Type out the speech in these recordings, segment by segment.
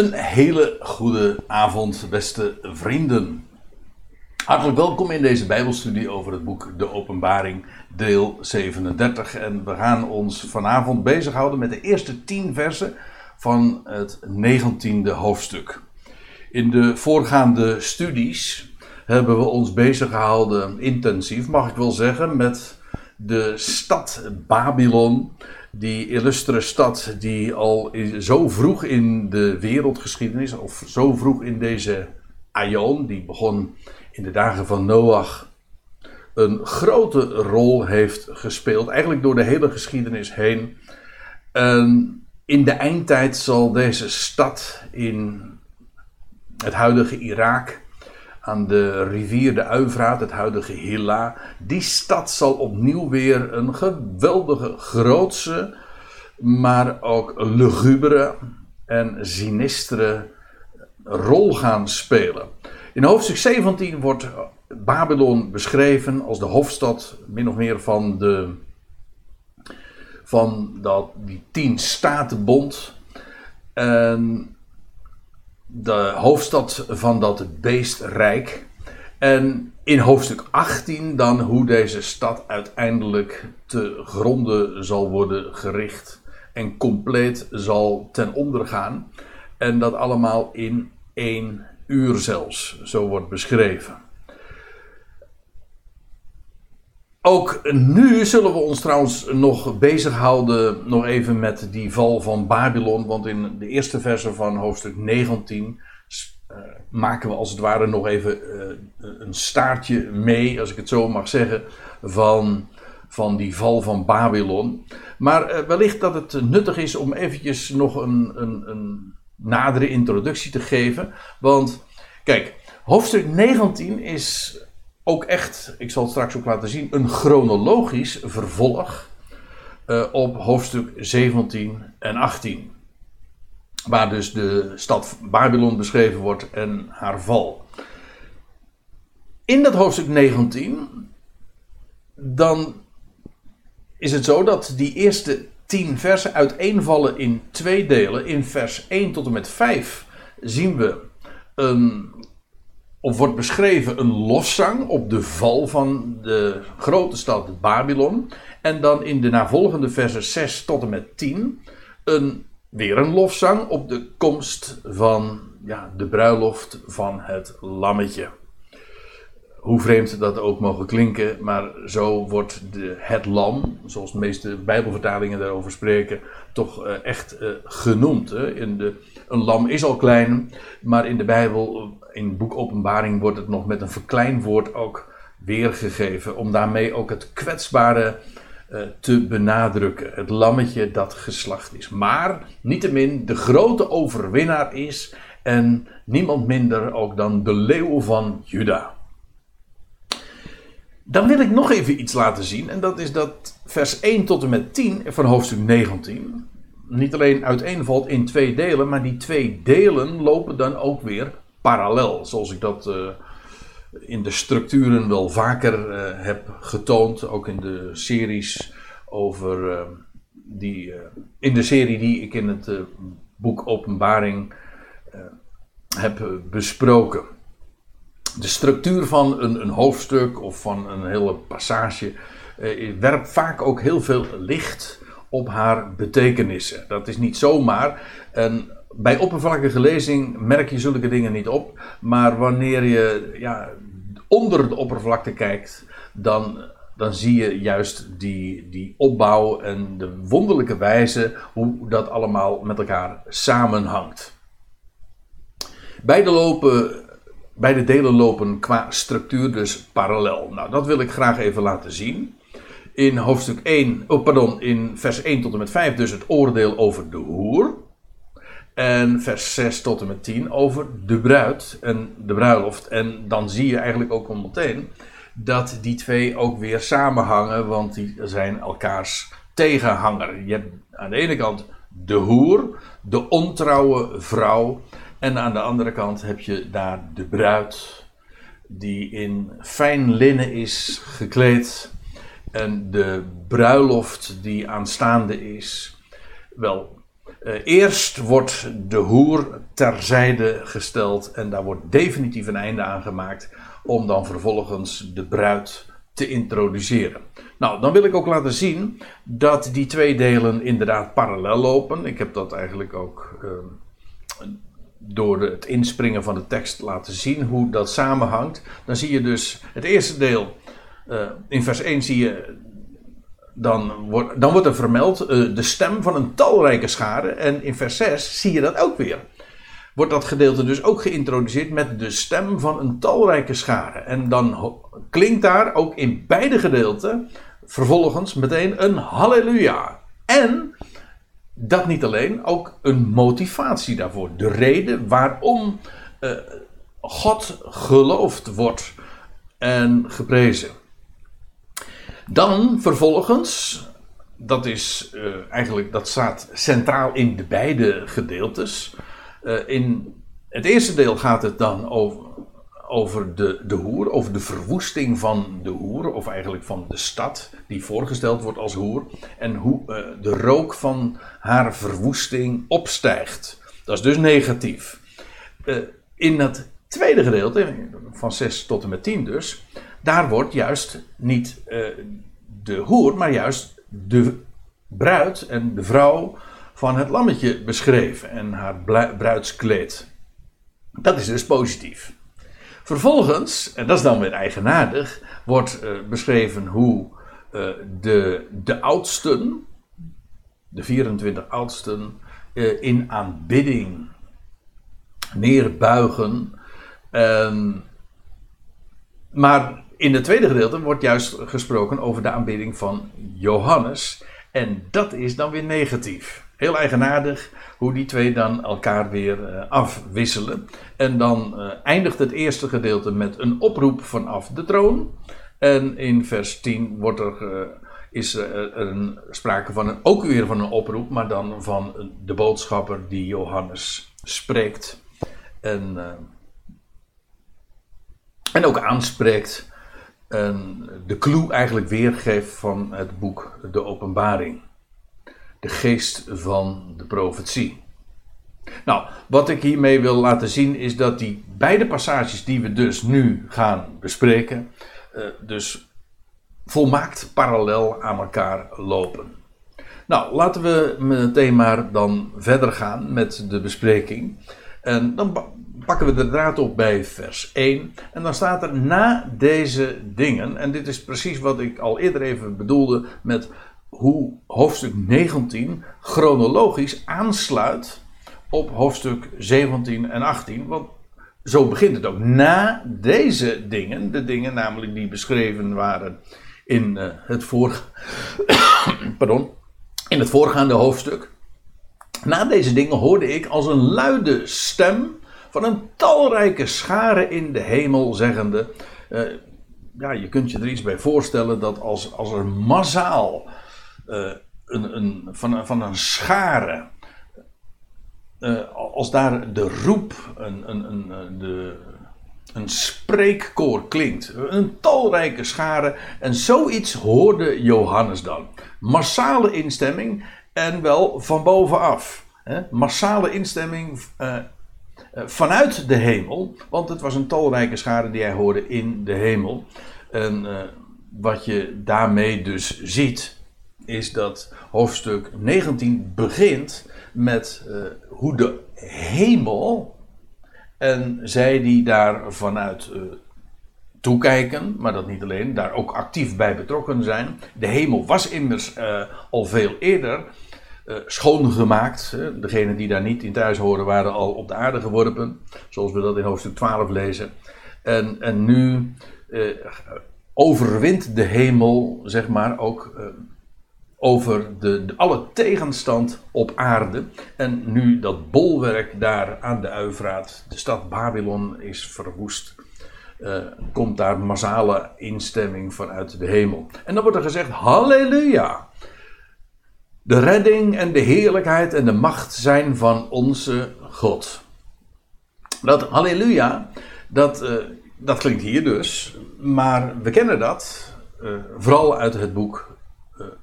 Een hele goede avond, beste vrienden. Hartelijk welkom in deze Bijbelstudie over het boek De Openbaring, deel 37. En we gaan ons vanavond bezighouden met de eerste tien versen van het 19e hoofdstuk. In de voorgaande studies hebben we ons beziggehouden, intensief mag ik wel zeggen, met de stad Babylon die illustere stad die al zo vroeg in de wereldgeschiedenis, of zo vroeg in deze aion, die begon in de dagen van Noach, een grote rol heeft gespeeld. Eigenlijk door de hele geschiedenis heen. En in de eindtijd zal deze stad in het huidige Irak aan de rivier de Uivraat, het huidige Hilla. Die stad zal opnieuw weer een geweldige, grootse, maar ook lugubere en sinistere rol gaan spelen. In hoofdstuk 17 wordt Babylon beschreven als de hoofdstad, min of meer van, de, van dat, die tien statenbond. En de hoofdstad van dat beestrijk. En in hoofdstuk 18 dan hoe deze stad uiteindelijk te gronden zal worden gericht en compleet zal ten onder gaan. En dat allemaal in één uur zelfs, zo wordt beschreven. Ook nu zullen we ons trouwens nog bezighouden, nog even met die val van Babylon. Want in de eerste verse van hoofdstuk 19 uh, eh, maken we als het ware nog even uh, een staartje mee, als ik het zo mag zeggen, van, van die val van Babylon. Maar wellicht dat het nuttig is om eventjes nog een, een, een nadere introductie te geven. Want kijk, hoofdstuk 19 is ook echt, ik zal het straks ook laten zien, een chronologisch vervolg uh, op hoofdstuk 17 en 18. Waar dus de stad Babylon beschreven wordt en haar val. In dat hoofdstuk 19, dan is het zo dat die eerste 10 versen uiteenvallen in twee delen. In vers 1 tot en met 5 zien we een of wordt beschreven een lofzang op de val van de grote stad Babylon. En dan in de navolgende versen 6 tot en met 10 een, weer een lofzang op de komst van ja, de bruiloft van het lammetje. Hoe vreemd dat ook mogen klinken, maar zo wordt de, het lam, zoals de meeste Bijbelvertalingen daarover spreken, toch uh, echt uh, genoemd. Hè? In de, een lam is al klein, maar in de Bijbel in het boek Openbaring wordt het nog met een verkleinwoord ook weergegeven. Om daarmee ook het kwetsbare uh, te benadrukken. Het lammetje dat geslacht is. Maar niettemin de grote overwinnaar is. En niemand minder ook dan de leeuw van Juda. Dan wil ik nog even iets laten zien. En dat is dat vers 1 tot en met 10 van hoofdstuk 19. Niet alleen uiteenvalt in twee delen. Maar die twee delen lopen dan ook weer parallel. Zoals ik dat uh, in de structuren wel vaker uh, heb getoond. Ook in de series over. Uh, die, in de serie die ik in het boek Openbaring heb besproken. De structuur van een, een, hoofdstuk of van een hele passage werpt vaak ook heel veel licht op haar betekenissen. Dat is niet zomaar. En bij oppervlakkige lezing merk je zulke dingen niet op. Maar wanneer je ja, onder de oppervlakte kijkt, dan, dan zie je juist die, die opbouw en de wonderlijke wijze hoe dat allemaal met elkaar samenhangt. Beide, lopen, delen lopen qua structuur dus parallel. Nou, dat wil ik graag even laten zien. In hoofdstuk 1, oh pardon, in vers 1 tot en met 5 dus het oordeel over de hoer. En vers 6 tot en met 10 over de bruid en de bruiloft. En dan zie je eigenlijk ook al meteen dat die twee ook weer samenhangen, want die zijn elkaars tegenhanger. Je hebt aan de ene kant de hoer, de ontrouwe vrouw. En aan de andere kant heb je daar de bruid, die in fijn linnen is gekleed. En de bruiloft die aanstaande is. Wel, eerst wordt de hoer terzijde gesteld en daar wordt definitief een einde aan gemaakt om dan vervolgens de bruid te introduceren. Nou, dan wil ik ook laten zien dat die twee delen inderdaad parallel lopen. Ik heb dat eigenlijk ook uh, door het inspringen van de tekst laten zien hoe dat samenhangt. Dan zie je dus het eerste deel, uh, in vers 1 zie je, dan wordt, dan wordt er vermeld uh, de stem van een talrijke schare. En in vers 6 zie je dat ook weer. Wordt dat gedeelte dus ook geïntroduceerd met de stem van een talrijke schare. En dan klinkt daar ook in beide gedeelten vervolgens meteen een halleluja. En dat niet alleen, ook een motivatie daarvoor. De reden waarom uh, God geloofd wordt en geprezen. Dan vervolgens, dat is uh, eigenlijk, dat staat centraal in de beide gedeeltes. Uh, in het eerste deel gaat het dan over, over de, de hoer, over de verwoesting van de hoer, of eigenlijk van de stad die voorgesteld wordt als hoer, en hoe uh, de rook van haar verwoesting opstijgt. Dat is dus negatief. In het tweede gedeelte, van 6 tot en met 10 dus, daar wordt juist niet uh, de hoer, maar juist de bruid en de vrouw van het lammetje beschreven en haar bruidskleed. Dat is dus positief. Vervolgens, en dat is dan weer eigenaardig, wordt uh, beschreven hoe uh, de, de oudsten, de 24 oudsten, in aanbidding neerbuigen. Um, maar in het tweede gedeelte wordt juist gesproken over de aanbidding van Johannes. En dat is dan weer negatief. Heel eigenaardig hoe die twee dan elkaar weer uh, afwisselen. En dan uh, eindigt het eerste gedeelte met een oproep vanaf de troon. En in vers 10 wordt er, uh, is er een, sprake van een, ook weer van een oproep, maar dan van de boodschapper die Johannes spreekt. En, en ook aanspreekt. En de clue eigenlijk weergeeft van het boek De Openbaring de geest van de profetie. Nou, wat ik hiermee wil laten zien is dat die beide passages die we dus nu gaan bespreken, uh, dus volmaakt parallel aan elkaar lopen. Nou, laten we meteen maar dan verder gaan met de bespreking. En dan pakken we de draad op bij vers 1. En dan staat er na deze dingen, en dit is precies wat ik al eerder even bedoelde met hoe hoofdstuk 19 chronologisch aansluit op hoofdstuk 17 en 18. Want zo begint het ook. Na deze dingen, de dingen namelijk die beschreven waren in, uh, het. Pardon, in het voorgaande hoofdstuk. Na deze dingen hoorde ik als een luide stem van een talrijke schare in de hemel zeggende. Uh, ja, je kunt je er iets bij voorstellen dat als, als er massaal uh, een, een, van, van een schare. Uh, als daar de roep, een, een, een, de, een spreekkoor klinkt. Een talrijke schare. En zoiets hoorde Johannes dan. Massale instemming en wel van bovenaf. Hè? Massale instemming vanuit de hemel. Want het was een talrijke schare die hij hoorde in de hemel. En wat je daarmee dus ziet is dat hoofdstuk 19 begint met uh, hoe de hemel en zij die daar vanuit toekijken, maar dat niet alleen, daar ook actief bij betrokken zijn. De hemel was immers al veel eerder schoongemaakt. Degenen die daar niet in thuis horen waren al op de aarde geworpen, zoals we dat in hoofdstuk 12 lezen. En, en nu overwint de hemel, zeg maar, ook over de, de, alle tegenstand op aarde. En nu dat bolwerk daar aan de Uivraat, de stad Babylon, is verwoest. Komt daar massale instemming vanuit de hemel. En dan wordt er gezegd: Halleluja! De redding en de heerlijkheid en de macht zijn van onze God. Dat halleluja, dat, uh, dat klinkt hier dus, maar we kennen dat uh, vooral uit het boek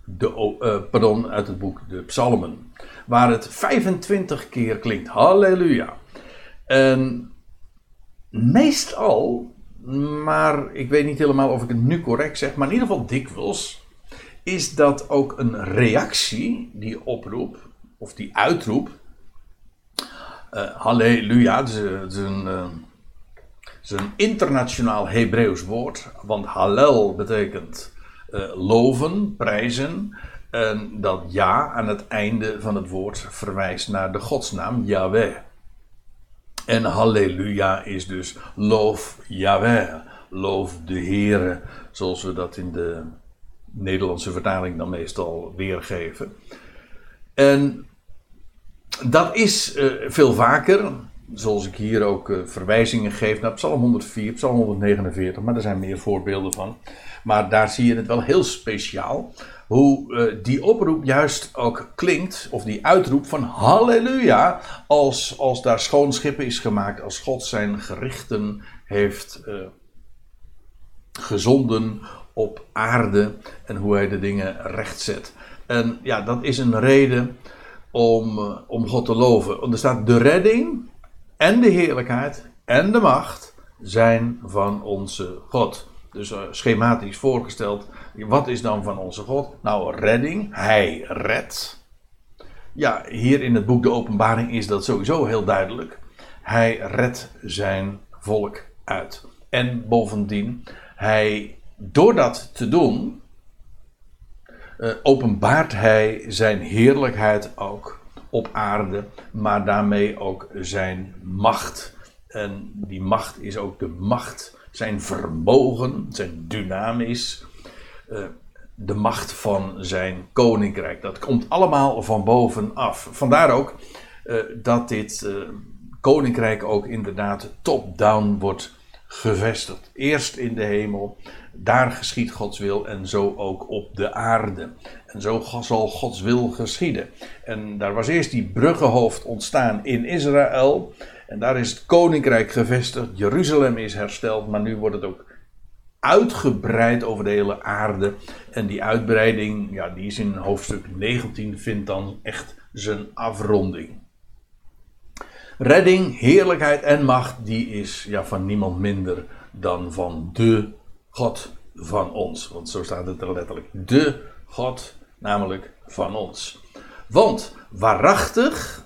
de, pardon, uit het boek de Psalmen. Waar het 25 keer klinkt. Halleluja. En meestal, maar ik weet niet helemaal of ik het nu correct zeg, maar in ieder geval dikwijls, is dat ook een reactie, die oproep, of die uitroep. Uh, halleluja, het is, is een, is een internationaal Hebreeuws woord, want hallel betekent loven, prijzen. En dat ja aan het einde van het woord verwijst naar de godsnaam Yahweh. En halleluja is dus loof Yahweh, loof de Heere, zoals we dat in de Nederlandse vertaling dan meestal weergeven. En dat is uh, veel vaker, zoals ik hier ook uh, verwijzingen geef naar Psalm 104, Psalm 149, maar er zijn meer voorbeelden van. Maar daar zie je het wel heel speciaal. Hoe uh, die oproep juist ook klinkt, of die uitroep van halleluja, als, als daar schoon schip is gemaakt, als God zijn gerichten heeft gezonden op aarde en hoe hij de dingen recht zet. En ja, dat is een reden om, uh, om God te loven. Want er staat de redding en de heerlijkheid en de macht zijn van onze God. Dus uh, schematisch voorgesteld, wat is dan van onze God? Nou, redding, hij redt. Ja, hier in het boek De Openbaring is dat sowieso heel duidelijk. Hij redt zijn volk uit. En bovendien, hij, door dat te doen, uh, openbaart hij zijn heerlijkheid ook op aarde, maar daarmee ook zijn macht. En die macht is ook de macht zijn vermogen, zijn dynamisch, uh, de macht van zijn koninkrijk. Dat komt allemaal van bovenaf. Vandaar ook uh, dat dit koninkrijk ook inderdaad top-down wordt gevestigd. Eerst in de hemel, daar geschiet Gods wil en zo ook op de aarde. En zo zal Gods wil geschieden. En daar was eerst die bruggenhoofd ontstaan in Israël. En daar is het koninkrijk gevestigd. Jeruzalem is hersteld, maar nu wordt het ook uitgebreid over de hele aarde. En die uitbreiding, ja, die is in hoofdstuk 19, vindt dan echt zijn afronding. Redding, heerlijkheid en macht, die is ja, van niemand minder dan van de God van ons. Want zo staat het er letterlijk. De God, namelijk van ons. Want waarachtig,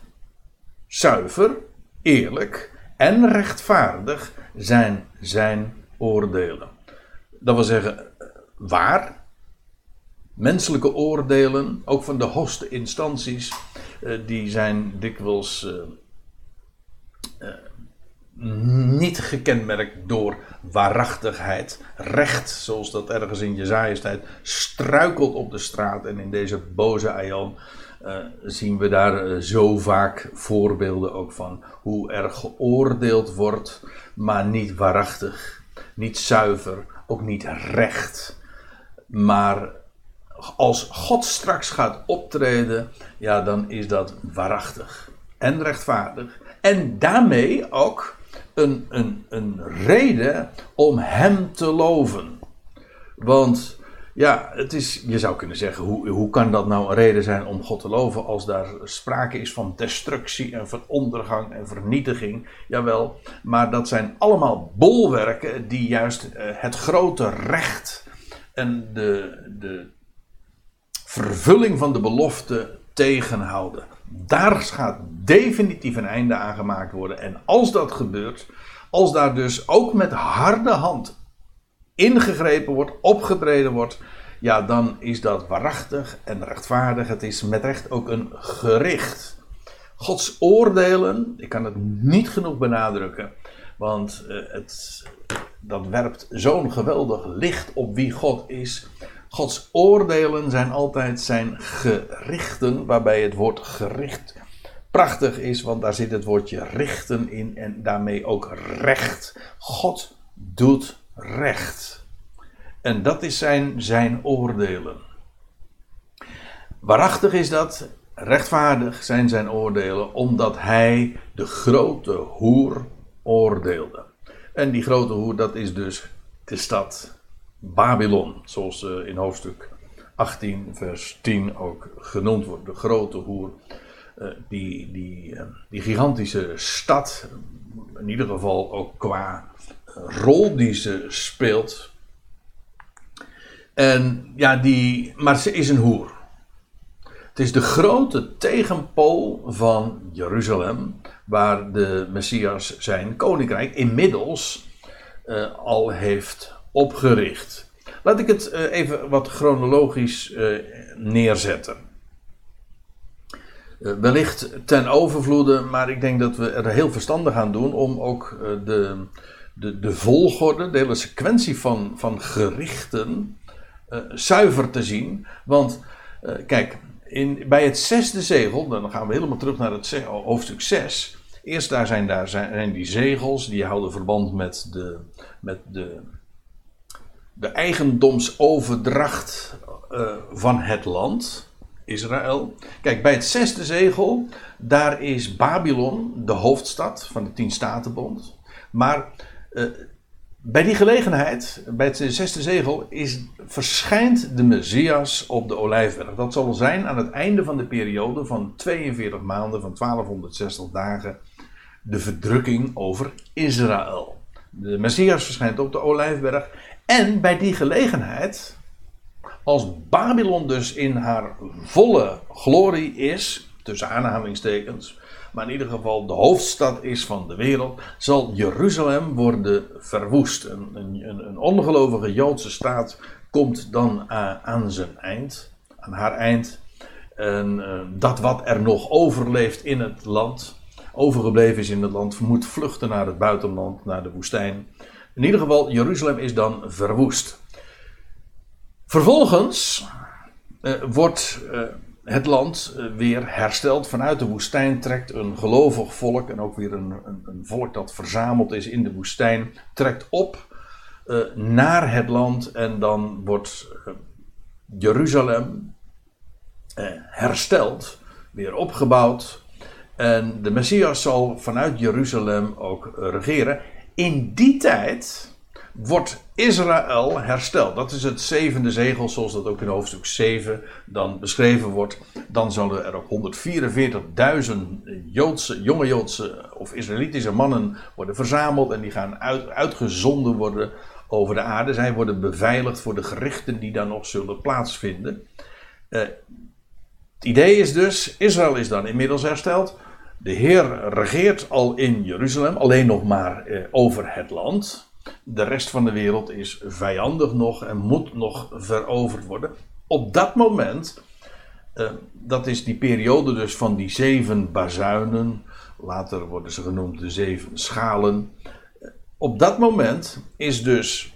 zuiver, eerlijk en rechtvaardig zijn zijn oordelen. Dat wil zeggen, waar. Menselijke oordelen, ook van de hoogste instanties, eh, die zijn dikwijls uh, niet gekenmerkt door waarachtigheid. Recht, zoals dat ergens in Jezaja's tijd struikelt op de straat en in deze boze Aion uh, zien we daar uh, zo vaak voorbeelden ook van hoe er geoordeeld wordt, maar niet waarachtig, niet zuiver, ook niet recht. Maar als God straks gaat optreden, ja, dan is dat waarachtig en rechtvaardig. En daarmee ook een, een, een reden om Hem te loven. Want ja, het is, je zou kunnen zeggen, hoe, hoe kan dat nou een reden zijn om God te loven als daar sprake is van destructie en van ondergang en vernietiging? Jawel, maar dat zijn allemaal bolwerken die juist uh, het grote recht en de, de vervulling van de belofte tegenhouden. Daar gaat definitief een einde aan gemaakt worden. En als dat gebeurt, als daar dus ook met harde hand ingegrepen wordt, opgetreden wordt, ja, dan is dat waarachtig en rechtvaardig. Het is met recht ook een gericht. Gods oordelen, ik kan het niet genoeg benadrukken, want uh, het, dat werpt zo'n geweldig licht op wie God is. Gods oordelen zijn altijd zijn gerichten, waarbij het woord gericht prachtig is, want daar zit het woordje richten in en daarmee ook recht. God doet recht. En dat is zijn, zijn oordelen. Waarachtig is dat, rechtvaardig zijn zijn oordelen, omdat hij de grote hoer oordeelde. En die grote hoer, dat is dus de stad Babylon, zoals in hoofdstuk 18, vers 10 ook genoemd wordt. De grote hoer. Uh, die, die, uh, die gigantische stad. In ieder geval ook qua rol die ze speelt. En ja, die. Maar ze is een hoer. Het is de grote tegenpool van Jeruzalem, waar de Messias zijn koninkrijk inmiddels al heeft opgericht. Laat ik het uh, even wat chronologisch uh, neerzetten. wellicht ten overvloede, maar ik denk dat we er heel verstandig aan doen om ook de, de, de volgorde, de hele sequentie van, van gerichten zuiver te zien. Want kijk, in, bij het zesde zegel, dan gaan we helemaal terug naar het hoofdstuk 6. Eerst daar zijn, daar zijn die zegels, die houden verband met de, met de, de eigendomsoverdracht uh, van het land, Israël. Kijk, bij het zesde zegel, daar is Babylon de hoofdstad van de Tien Statenbond. Maar uh, bij die gelegenheid, bij het zesde zegel, is, verschijnt de Messias op de Olijfberg. Dat zal zijn aan het einde van de periode van 42 maanden, van 1260 dagen, de verdrukking over Israël. De Messias verschijnt op de Olijfberg. En bij die gelegenheid, als Babylon dus in haar volle glorie is, tussen aanhalingstekens, maar in ieder geval de hoofdstad is van de wereld, zal Jeruzalem worden verwoest. Een, een, een ongelovige Joodse staat komt dan aan zijn eind, aan haar eind. En uh, dat wat er nog overleeft in het land, overgebleven is in het land, moet vluchten naar het buitenland, naar de woestijn. In ieder geval, Jeruzalem is dan verwoest. Vervolgens uh, wordt uh, het land eh, weer hersteld. Vanuit de woestijn trekt een gelovig volk en ook weer een, een, een volk dat verzameld is in de woestijn, trekt op naar het land en dan wordt Jeruzalem hersteld, weer opgebouwd. En de Messias zal vanuit Jeruzalem ook regeren. In die tijd wordt Israël hersteld. Dat is het zevende zegel, zoals dat ook in hoofdstuk 7 dan beschreven wordt. Dan zullen er ook 144.000 Joodse, jonge Joodse of Israëlitische mannen worden verzameld en die gaan uit, uitgezonden worden over de aarde. Zij worden beveiligd voor de gerichten die dan nog zullen plaatsvinden. Uh, het idee is dus, Israël is dan inmiddels hersteld. De Heer regeert al in Jeruzalem, alleen nog maar uh, over het land. De rest van de wereld is vijandig nog en moet nog veroverd worden. Op dat moment, uh, dat is die periode dus van die zeven bazuinen, later worden ze genoemd de zeven schalen. Op dat moment is dus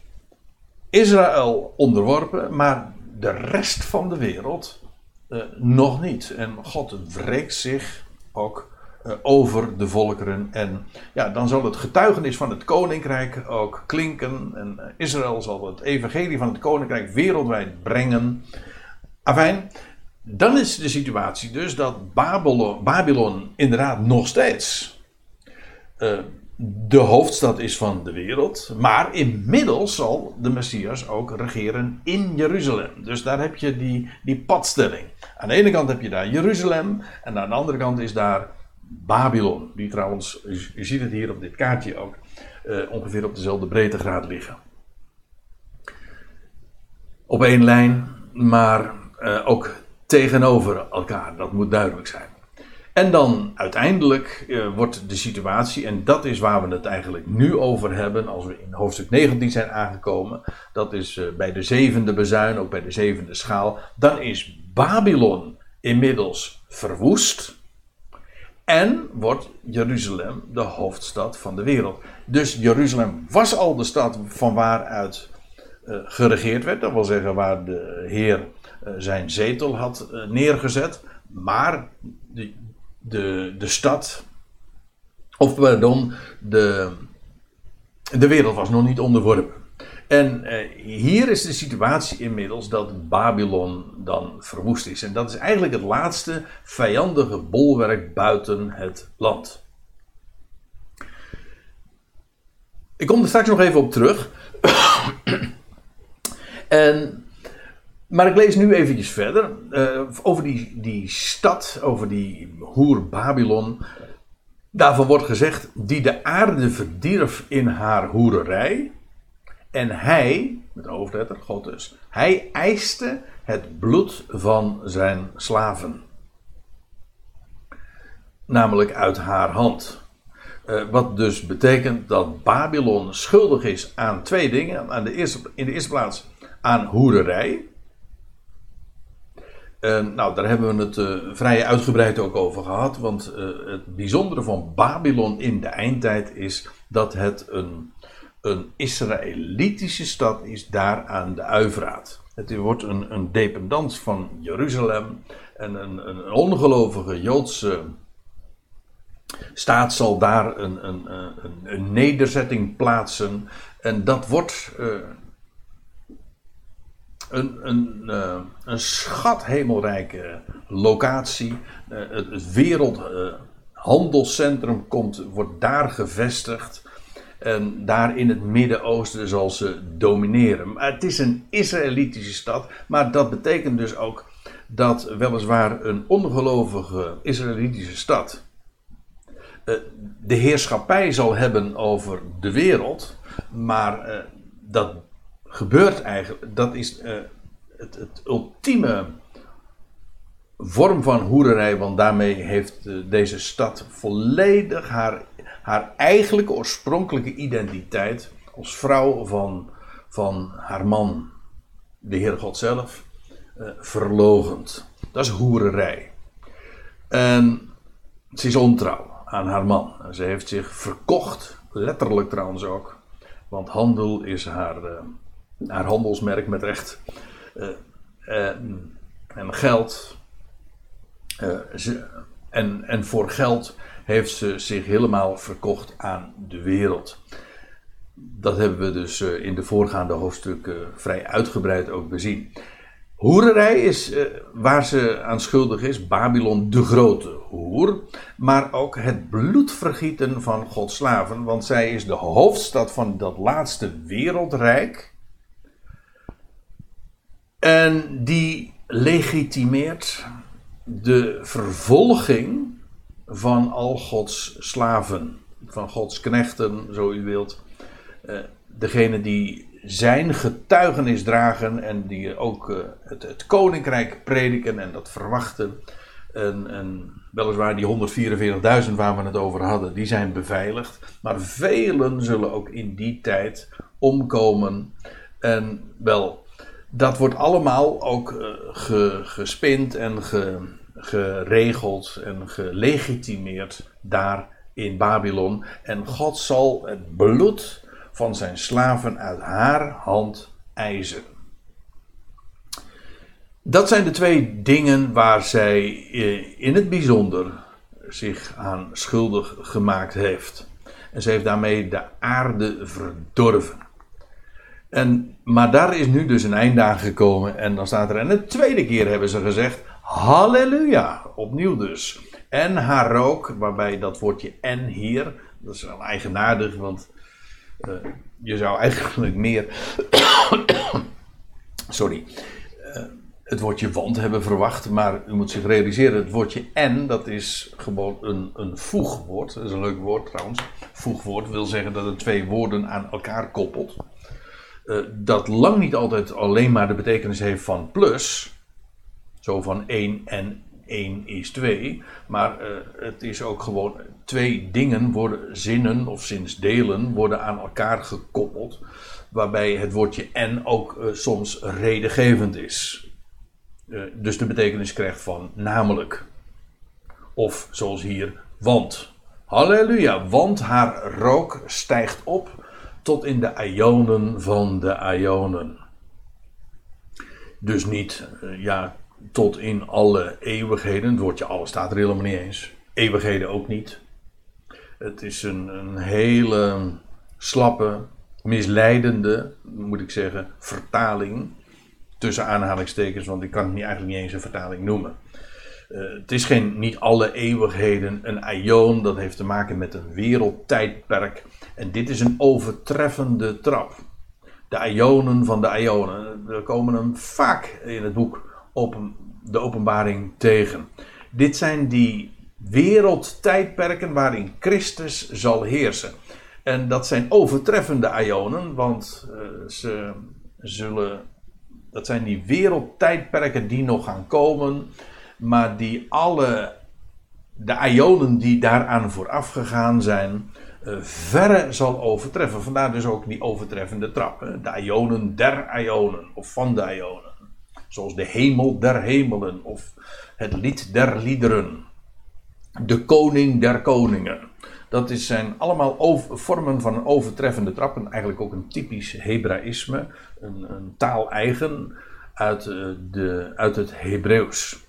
Israël onderworpen, maar de rest van de wereld uh, nog niet. En God wreekt zich ook over de volkeren. En ja, dan zal het getuigenis van het koninkrijk ook klinken. En uh, Israël zal het evangelie van het koninkrijk wereldwijd brengen. Afijn, dan is de situatie dus dat Babylon, Babylon inderdaad nog steeds uh, de hoofdstad is van de wereld. Maar inmiddels zal de Messias ook regeren in Jeruzalem. Dus daar heb je die, die padstelling. Aan de ene kant heb je daar Jeruzalem. En aan de andere kant is daar Babylon. Die trouwens, u, ziet het hier op dit kaartje ook, uh, ongeveer op dezelfde breedtegraad liggen. Op één lijn, maar uh, ook tegenover elkaar. Dat moet duidelijk zijn. En dan uiteindelijk uh, wordt de situatie, en dat is waar we het eigenlijk nu over hebben, als we in hoofdstuk 19 zijn aangekomen, dat is bij de zevende bezuin, ook bij de zevende schaal, dan is Babylon inmiddels verwoest. En wordt Jeruzalem de hoofdstad van de wereld. Dus Jeruzalem was al de stad van waaruit uh, geregeerd werd. Dat wil zeggen waar de Heer uh, zijn zetel had uh, neergezet. Maar de, de, de stad, of pardon, de, de wereld was nog niet onderworpen. En eh, hier is de situatie inmiddels dat Babylon dan verwoest is. En dat is eigenlijk het laatste vijandige bolwerk buiten het land. Ik kom er straks nog even op terug. en maar ik lees nu eventjes verder uh, over die, die stad, over die hoer Babylon. Daarvan wordt gezegd, die de aarde verdierf in haar hoererij. En hij, met hoofdletter, God dus, hij eiste het bloed van zijn slaven. Namelijk uit haar hand. Uh, wat dus betekent dat Babylon schuldig is aan twee dingen. Aan de eerste, in de eerste plaats aan hoererij. Uh, nou, daar hebben we het uh, vrij uitgebreid ook over gehad. Want het bijzondere van Babylon in de eindtijd is dat het een, een Israëlitische stad is daar aan de Uivraat. Het wordt een, een dependant van Jeruzalem. En een, een ongelovige Joodse staat zal daar een, een, een, een nederzetting plaatsen. En dat wordt uh, een, een, uh, een schathemelrijke locatie. Uh, het, het wereldhandelscentrum komt, wordt daar gevestigd. En daar in het Midden-Oosten zal ze domineren. Het is een Israëlitische stad. Maar dat betekent dus ook dat weliswaar een ongelovige Israëlitische stad eh, de heerschappij zal hebben over de wereld. Maar eh, dat gebeurt eigenlijk. Dat is uh, het, het, ultieme vorm van hoererij. Want daarmee heeft deze stad volledig haar, haar eigenlijke oorspronkelijke identiteit. Als vrouw van, van haar man, de Heer God zelf, verlogend. Dat is hoererij. En ze is ontrouw aan haar man. Ze heeft zich verkocht, letterlijk trouwens ook. Want handel is haar, uh, haar handelsmerk met recht. Uh, en geld. Ze, en, en voor geld heeft ze zich helemaal verkocht aan de wereld. Dat hebben we dus in de voorgaande hoofdstukken vrij uitgebreid ook bezien. Hoererij is uh, waar ze aan schuldig is, Babylon de grote hoer, maar ook het bloedvergieten van Gods slaven, want zij is de hoofdstad van dat laatste wereldrijk. En die legitimeert de vervolging van al Gods slaven, van Gods knechten, zo u wilt. Uh, degene die zijn getuigenis dragen en die ook uh, het, het, koninkrijk prediken en dat verwachten. En, en weliswaar die 144.000 waar we het over hadden, die zijn beveiligd. Maar velen zullen ook in die tijd omkomen. En wel, dat wordt allemaal ook ge, gespind en ge, geregeld en gelegitimeerd daar in Babylon. En God zal het bloed van zijn slaven uit haar hand eisen. Dat zijn de twee dingen waar zij eh, in het bijzonder zich aan schuldig gemaakt heeft. En ze heeft daarmee de aarde verdorven. En, maar daar is nu dus een einde aan gekomen. En dan staat er, en de tweede keer hebben ze gezegd: Halleluja. Opnieuw dus. En haar rook, waarbij dat woordje en hier, dat is wel eigenaardig, want uh, je zou eigenlijk meer. Sorry. Uh, het woordje want hebben verwacht, maar u moet zich realiseren: het woordje en, dat is gewoon een, een voegwoord. Dat is een leuk woord trouwens. Voegwoord wil zeggen dat het twee woorden aan elkaar koppelt. Uh, dat lang niet altijd alleen maar de betekenis heeft van plus. Zo van 1 en 1 is 2. Maar uh, het is ook gewoon twee dingen worden, zinnen of zinsdelen worden aan elkaar gekoppeld. Waarbij het woordje en ook uh, soms redengevend is. Uh, dus de betekenis krijgt van namelijk. Of zoals hier, want. Halleluja, want haar rook stijgt op tot in de ionen van de ionen. Dus niet, ja, tot in alle eeuwigheden. Het woordje alle staat er helemaal niet eens. Eeuwigheden ook niet. Het is een, een hele slappe, misleidende, moet ik zeggen, vertaling. Tussen aanhalingstekens, want ik kan het niet, eigenlijk niet eens een vertaling noemen. Uh, het is geen, niet alle eeuwigheden een aion, dat heeft te maken met een wereldtijdperk. En dit is een overtreffende trap. De Ionen van de Ionen. We komen hem vaak in het boek open, de openbaring tegen. Dit zijn die wereldtijdperken waarin Christus zal heersen. En dat zijn overtreffende Ionen, want uh, ze zullen. Dat zijn die wereldtijdperken die nog gaan komen, maar die alle. De Ionen die daaraan vooraf gegaan zijn, uh, verre zal overtreffen. Vandaar dus ook die overtreffende trap. De Ionen der Ionen, of van de Ionen. Zoals de hemel der hemelen, of het lied der liederen. De koning der koningen. Dat is, zijn allemaal vormen van een overtreffende trap. En eigenlijk ook een typisch Hebraïsme. Een, een taal eigen uit, eh, de, uit het Hebreeuws.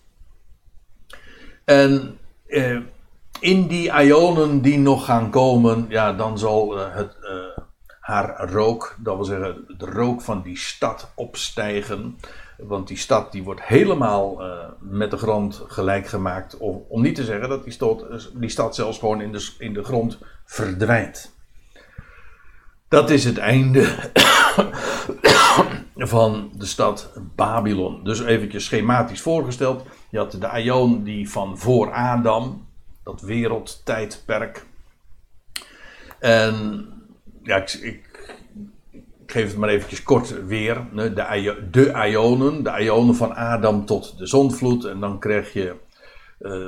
En eh, in die ionen die nog gaan komen, ja, dan zal eh, het, eh, haar rook, dat wil zeggen de rook van die stad opstijgen. Want die stad die wordt helemaal uh, met de grond gelijk gemaakt. Om, om niet te zeggen dat die stad, zelfs gewoon in de, in de grond verdwijnt. Dat is het einde van de stad Babylon. Dus eventjes schematisch voorgesteld. Je had de Aion die van voor Adam, dat wereldtijdperk. En ja, ik geef het maar eventjes kort weer. De, de Ionen, de Ionen van Adam tot de zondvloed. En dan krijg je uh,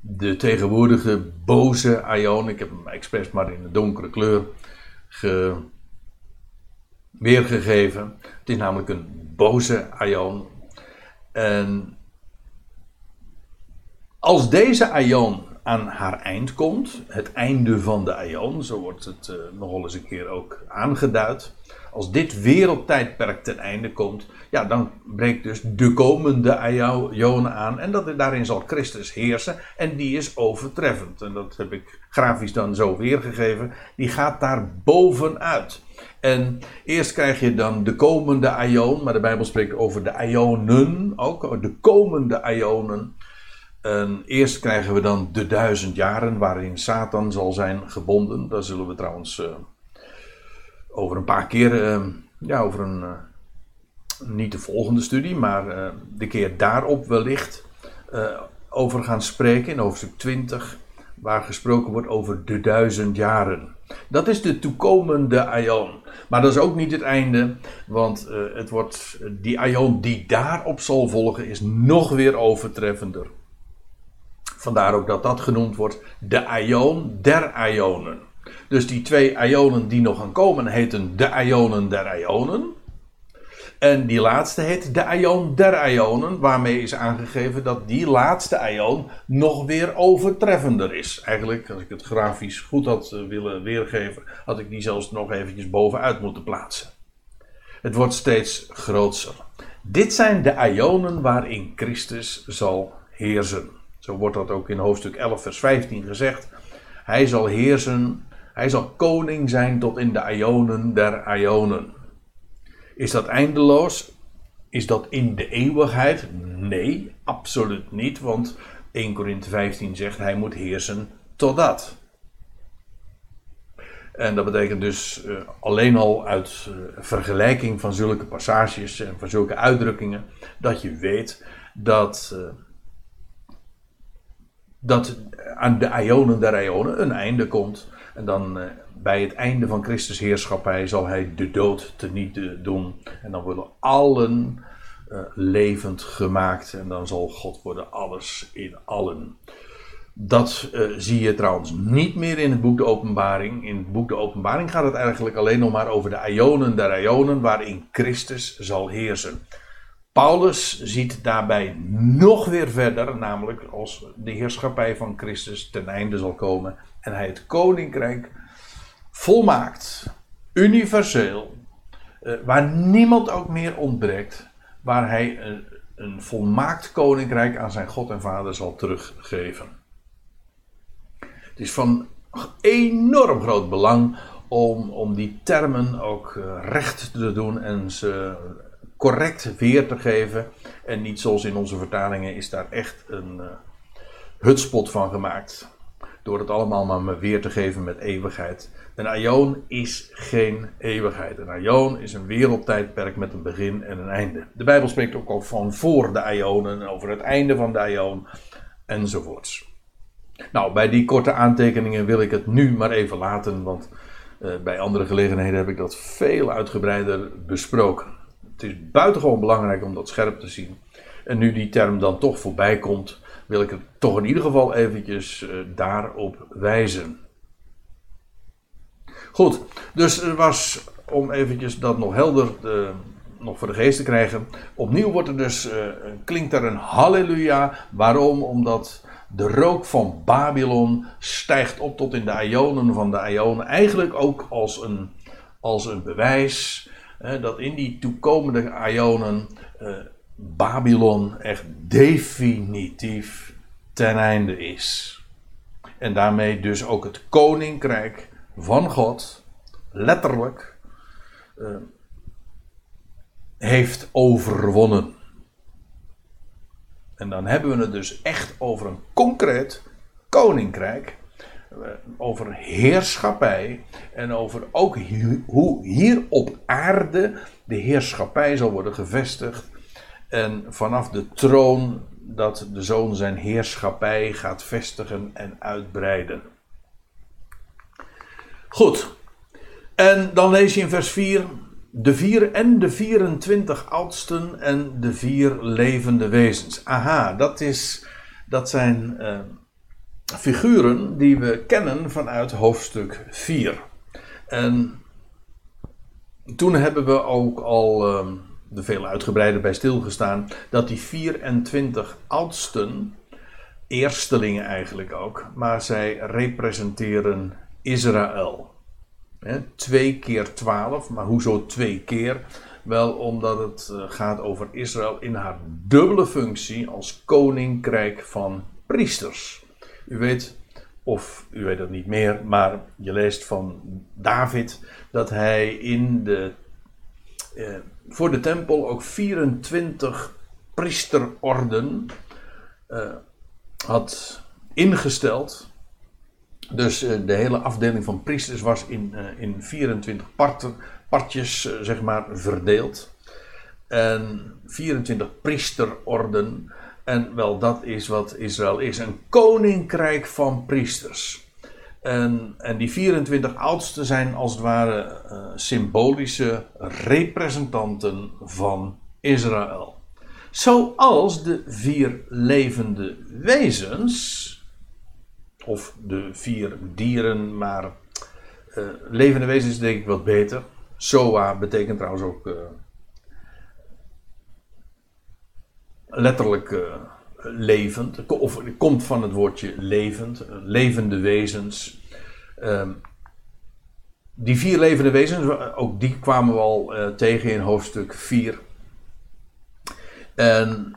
de tegenwoordige boze Ion. Ik heb hem expres maar in een donkere kleur ge, weergegeven. Het is namelijk een boze Ion. En als deze Ion aan haar eind komt, het einde van de Ion, zo wordt het uh, nogal eens een keer ook aangeduid als dit wereldtijdperk ten einde komt, ja, dan breekt dus de komende Ionen aan. En dat, daarin zal Christus heersen. En die is overtreffend. En dat heb ik grafisch dan zo weergegeven. Die gaat daar bovenuit. En eerst krijg je dan de komende Ion. Maar de Bijbel spreekt over de Ionen ook. De komende Ionen. En eerst krijgen we dan de duizend jaren waarin Satan zal zijn gebonden. Daar zullen we trouwens. Uh, over een paar keer, ehm, ja, over een, eh, niet de volgende studie, maar eh, de keer daarop wellicht eh, over gaan spreken in hoofdstuk 20, waar gesproken wordt over de duizend jaren. Dat is de toekomende Aion. Maar dat is ook niet het einde, want het wordt, die Aion die daarop zal volgen is nog weer overtreffender. Vandaar ook dat dat genoemd wordt de Aion der Ionen. Dus die twee ionen die nog gaan komen heten de ionen der ionen. En die laatste heet de ion der ionen, waarmee is aangegeven dat die laatste ion nog weer overtreffender is. Eigenlijk, als ik het grafisch goed had eh, willen weergeven, had ik die zelfs nog eventjes bovenuit moeten plaatsen. Het wordt steeds groter. Dit zijn de ionen waarin Christus zal heersen. Zo wordt dat ook in hoofdstuk 11, vers 15 gezegd. Hij zal heersen hij zal koning zijn tot in de ionen der ionen. Is dat eindeloos? Is dat in de eeuwigheid? Nee, absoluut niet, want 1 Korinthe 15 zegt hij moet heersen totdat. En dat betekent dus uh, alleen al uit uh, vergelijking van zulke passages en van zulke uitdrukkingen, dat je weet dat, uh, dat aan de ionen der ionen een einde komt. En dan uh, bij het einde van Christus heerschappij zal hij de dood teniet doen. En dan worden allen uh, levend gemaakt. En dan zal God worden alles in allen. Dat zie je trouwens niet meer in het boek De Openbaring. In het boek De Openbaring gaat het eigenlijk alleen nog maar over de ionen der ionen waarin Christus zal heersen. Paulus ziet daarbij nog weer verder, namelijk als de heerschappij van Christus ten einde zal komen en hij het koninkrijk volmaakt, universeel, eh, waar niemand ook meer ontbreekt, waar hij een, een volmaakt koninkrijk aan zijn God en Vader zal teruggeven. Het is van enorm groot belang om, om die termen ook eh, recht te doen en ze correct weer te geven. En niet zoals in onze vertalingen is daar echt een uh, hutspot van gemaakt. Door het allemaal maar weer te geven met eeuwigheid. Een aion is geen eeuwigheid. Een aion is een wereldtijdperk met een begin en een einde. De Bijbel spreekt ook al van voor de aionen, over het einde van de aion enzovoorts. Nou, bij die korte aantekeningen wil ik het nu maar even laten, want uh, bij andere gelegenheden heb ik dat veel uitgebreider besproken. Het is buitengewoon belangrijk om dat scherp te zien. En nu die term dan toch voorbij komt, wil ik het toch in ieder geval eventjes uh, daarop wijzen. Goed, dus er was, om eventjes dat nog helder uh, nog voor de geest te krijgen. Opnieuw wordt er dus, uh, klinkt er een halleluja. Waarom? Omdat de rook van Babylon stijgt op tot in de ionen van de ionen. Eigenlijk ook als een, als een bewijs dat in die toekomende ionen Babylon echt definitief ten einde is. En daarmee dus ook het koninkrijk van God, letterlijk, uh, heeft overwonnen. En dan hebben we het dus echt over een concreet koninkrijk. Eh, over heerschappij. En over ook hoe hier op aarde de heerschappij zal worden gevestigd. En vanaf de troon dat de zoon zijn heerschappij gaat vestigen en uitbreiden. Goed. En dan lees je in vers 4 de vier en de 24 oudsten en de vier levende wezens. Aha, dat, is, dat zijn uh, figuren die we kennen vanuit hoofdstuk 4. En toen hebben we ook al uh, er veel uitgebreider bij stilgestaan dat die 24 oudsten, eerstelingen eigenlijk ook, maar zij representeren Israël. Twee keer twaalf, maar hoezo twee keer? Wel omdat het eh, gaat over Israël in haar dubbele functie als koninkrijk van priesters. U weet, of u weet het niet meer, maar je leest van David dat hij in de, eh, voor de tempel ook 24 priesterorden eh, had ingesteld. Dus uh, de hele afdeling van priesters was in, uh, in 24 parten, partjes, zeg maar, verdeeld. En 24 priesterorden. En wel, dat is wat Israël is: een koninkrijk van priesters. En, en die 24 oudsten zijn als het ware symbolische representanten van Israël. Zoals de vier levende wezens of de vier dieren, maar uh, levende wezens denk ik wat beter. Soa betekent trouwens ook uh, letterlijk levend, of komt van het woordje levend, levende wezens. Ehm, die vier levende wezens, ook die kwamen we al tegen in hoofdstuk 4. En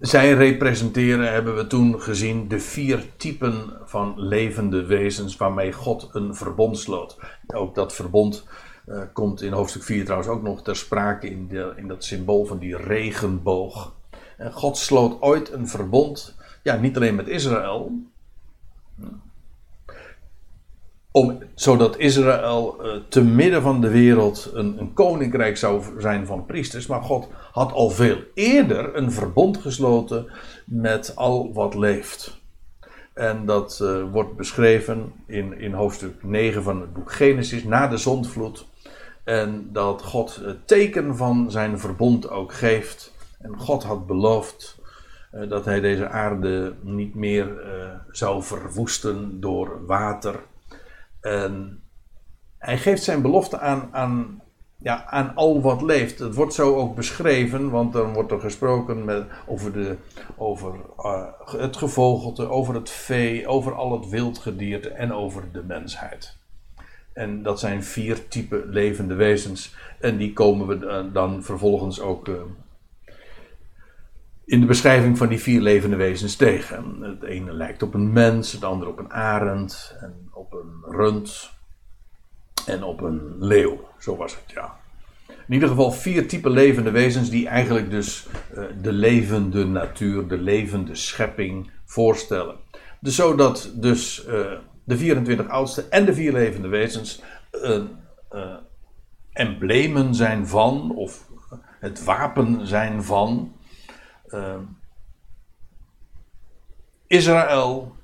zij representeren, hebben we toen gezien, de vier typen van levende wezens waarmee God een verbond sloot. Ook dat verbond uh, komt in hoofdstuk 4 trouwens ook nog ter sprake in, de, in dat symbool van die regenboog. En God sloot ooit een verbond, ja, niet alleen met Israël, om, zodat Israël uh, te midden van de wereld een, een, koninkrijk zou zijn van priesters. Maar God had al veel eerder een verbond gesloten met al wat leeft. En dat uh, wordt beschreven in, in hoofdstuk 9 van het boek Genesis, na de zondvloed. En dat God het teken van zijn verbond ook geeft. En God had beloofd uh, dat hij deze aarde niet meer zou verwoesten door water en hij geeft zijn belofte aan, aan, ja, aan al wat leeft. Het wordt zo ook beschreven, want dan wordt er gesproken met, over, de, over uh, het gevogelte, over het vee, over al het wildgedierte en over de mensheid. En dat zijn vier typen levende wezens. En die komen we dan vervolgens ook in de beschrijving van die vier levende wezens tegen. Het ene lijkt op een mens, het andere op een arend, en op een rund en op een leeuw. Zo was het, ja. In ieder geval vier typen levende wezens die eigenlijk dus uh, de levende natuur, de levende schepping voorstellen. Dus zodat dus uh, de 24 oudste en de vier levende wezens uh, emblemen zijn van, of het wapen zijn van uh, Israël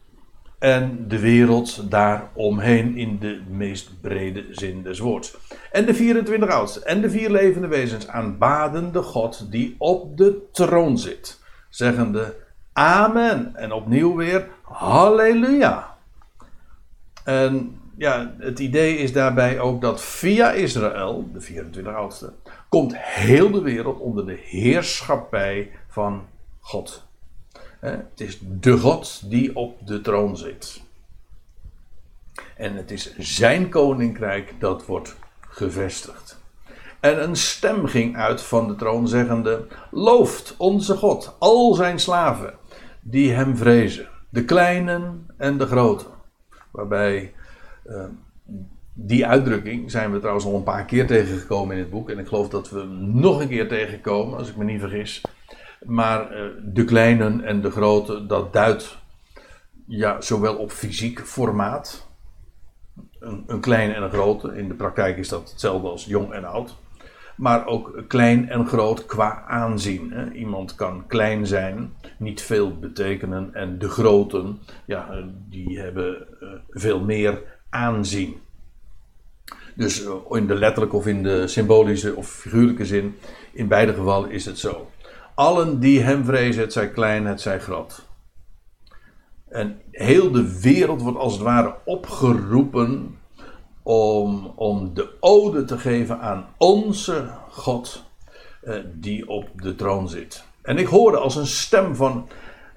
en de wereld daaromheen in de meest brede zin des woords. En de 24 oudsten en de vier levende wezens aanbaden de God die op de troon zit, zeggende Amen. En opnieuw weer Halleluja. En ja, het idee is daarbij ook dat via Israël, de 24 oudsten, komt heel de wereld onder de heerschappij van God. Het is de God die op de troon zit. En het is zijn koninkrijk dat wordt gevestigd. En een stem ging uit van de troon zeggende: Looft onze God, al zijn slaven, die hem vrezen, de kleinen en de groten. Waarbij uh, die uitdrukking zijn we trouwens al een paar keer tegengekomen in het boek. En ik geloof dat we nog een keer tegenkomen, als ik me niet vergis. Maar uh, de kleinen en de grote, dat duidt ja, zowel op fysiek formaat. Een, een kleine en een grote. In de praktijk is dat hetzelfde als jong en oud. Maar ook klein en groot qua aanzien. Hè. Iemand kan klein zijn, niet veel betekenen. En de groten, ja, die hebben uh, veel meer aanzien. Dus in de letterlijke of in de symbolische of figuurlijke zin, in beide gevallen is het zo. Allen die hem vrezen, het zij klein, het zij groot. En heel de wereld wordt als het ware opgeroepen om, om de ode te geven aan onze God eh, die op de troon zit. En ik hoorde als een stem van,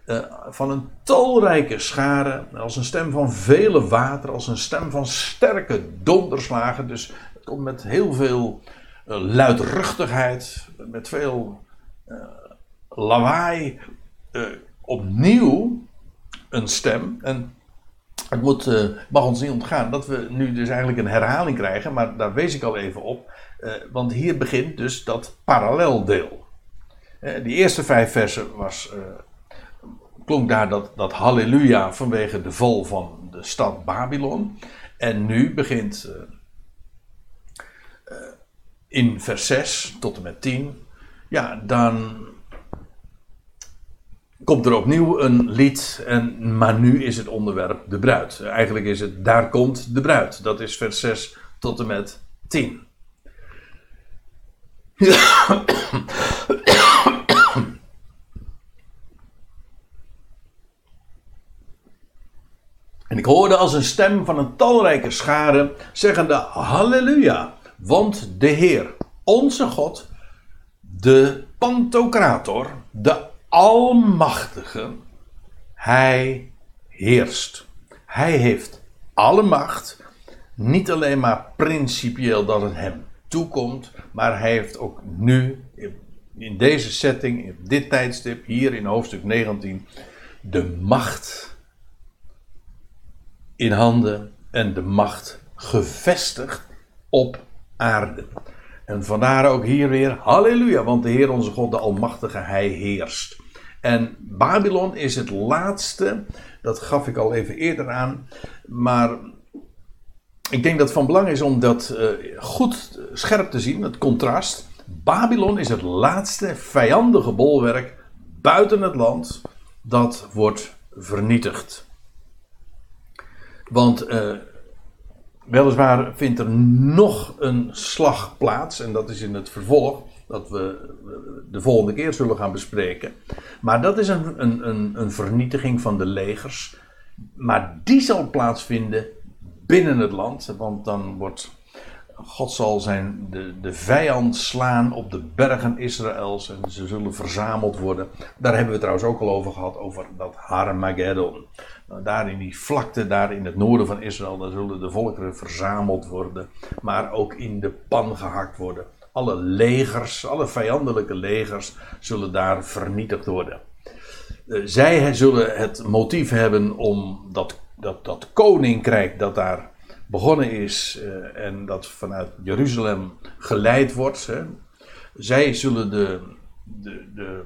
uh, van een talrijke schare, als een stem van vele water, als een stem van sterke donderslagen. Dus het komt met heel veel uh, luidruchtigheid, met veel lawaai uh, opnieuw een stem. En het moet, uh, mag ons niet ontgaan dat we nu dus eigenlijk een herhaling krijgen, maar daar wees ik al even op. Uh, want hier begint dus dat paralleldeel. die eerste vijf versen was, klonk daar dat, dat halleluja vanwege de val van de stad Babylon. En nu begint in vers 6 tot en met 10. Ja, dan komt er opnieuw een lied, en, maar nu is het onderwerp de bruid. Eigenlijk is het daar komt de bruid. Dat is vers 6 tot en met 10. En ik hoorde als een stem van een talrijke schare zeggende Halleluja, want de Heer, onze God, de Pantocrator, de Almachtige, Hij heerst. Hij heeft alle macht. Niet alleen maar principieel dat het hem toekomt, maar hij heeft ook nu, in deze setting, in dit tijdstip, hier in hoofdstuk 19, de macht in handen en de macht gevestigd op aarde. En vandaar ook hier weer halleluja, want de Heer onze God, de Almachtige, Hij heerst. En Babylon is het laatste, dat gaf ik al even eerder aan, maar ik denk dat van belang is om dat uh, goed scherp te zien, het contrast. Babylon is het laatste vijandige bolwerk buiten het land dat wordt vernietigd. Want uh, Weliswaar vindt er nog een slag plaats, en dat is in het vervolg, dat we de volgende keer zullen gaan bespreken. Maar dat is een, een, een, een vernietiging van de legers. Maar die zal plaatsvinden binnen het land, want dan wordt God zal zijn, de, de vijand slaan op de bergen Israëls en ze zullen verzameld worden. Daar hebben we trouwens ook al over gehad, over dat Harmageddon. Nou, daar in die vlakte, daar in het noorden van Israël, daar zullen de volkeren verzameld worden, maar ook in de pan gehakt worden. Alle legers, alle vijandelijke legers zullen daar vernietigd worden. Uh, zij zullen het motief hebben om dat, dat, dat koninkrijk dat daar begonnen is uh, en dat vanuit Jeruzalem geleid wordt. Zij zullen de, de, de,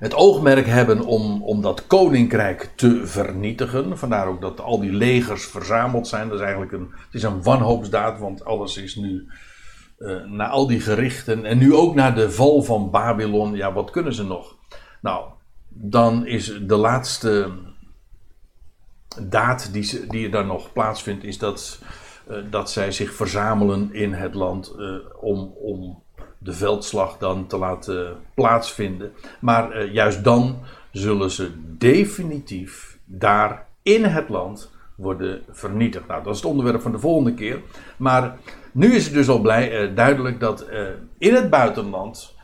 het oogmerk hebben om, om dat koninkrijk te vernietigen. Vandaar ook dat al die legers verzameld zijn. Dat is eigenlijk een, het is een wanhoopsdaad, want alles is nu uh, na al die gerichten en nu ook naar de val van Babylon. Ja, wat kunnen ze nog? Nou, dan is de laatste daad die, die er dan nog plaatsvindt, is dat, uh, dat zij zich verzamelen in het land uh, om, om de veldslag dan te laten plaatsvinden. Maar uh, juist dan zullen ze definitief daar in het land worden vernietigd. Nou, dat is het onderwerp van de volgende keer. Maar nu is het dus al blij, uh, duidelijk dat uh, in het buitenland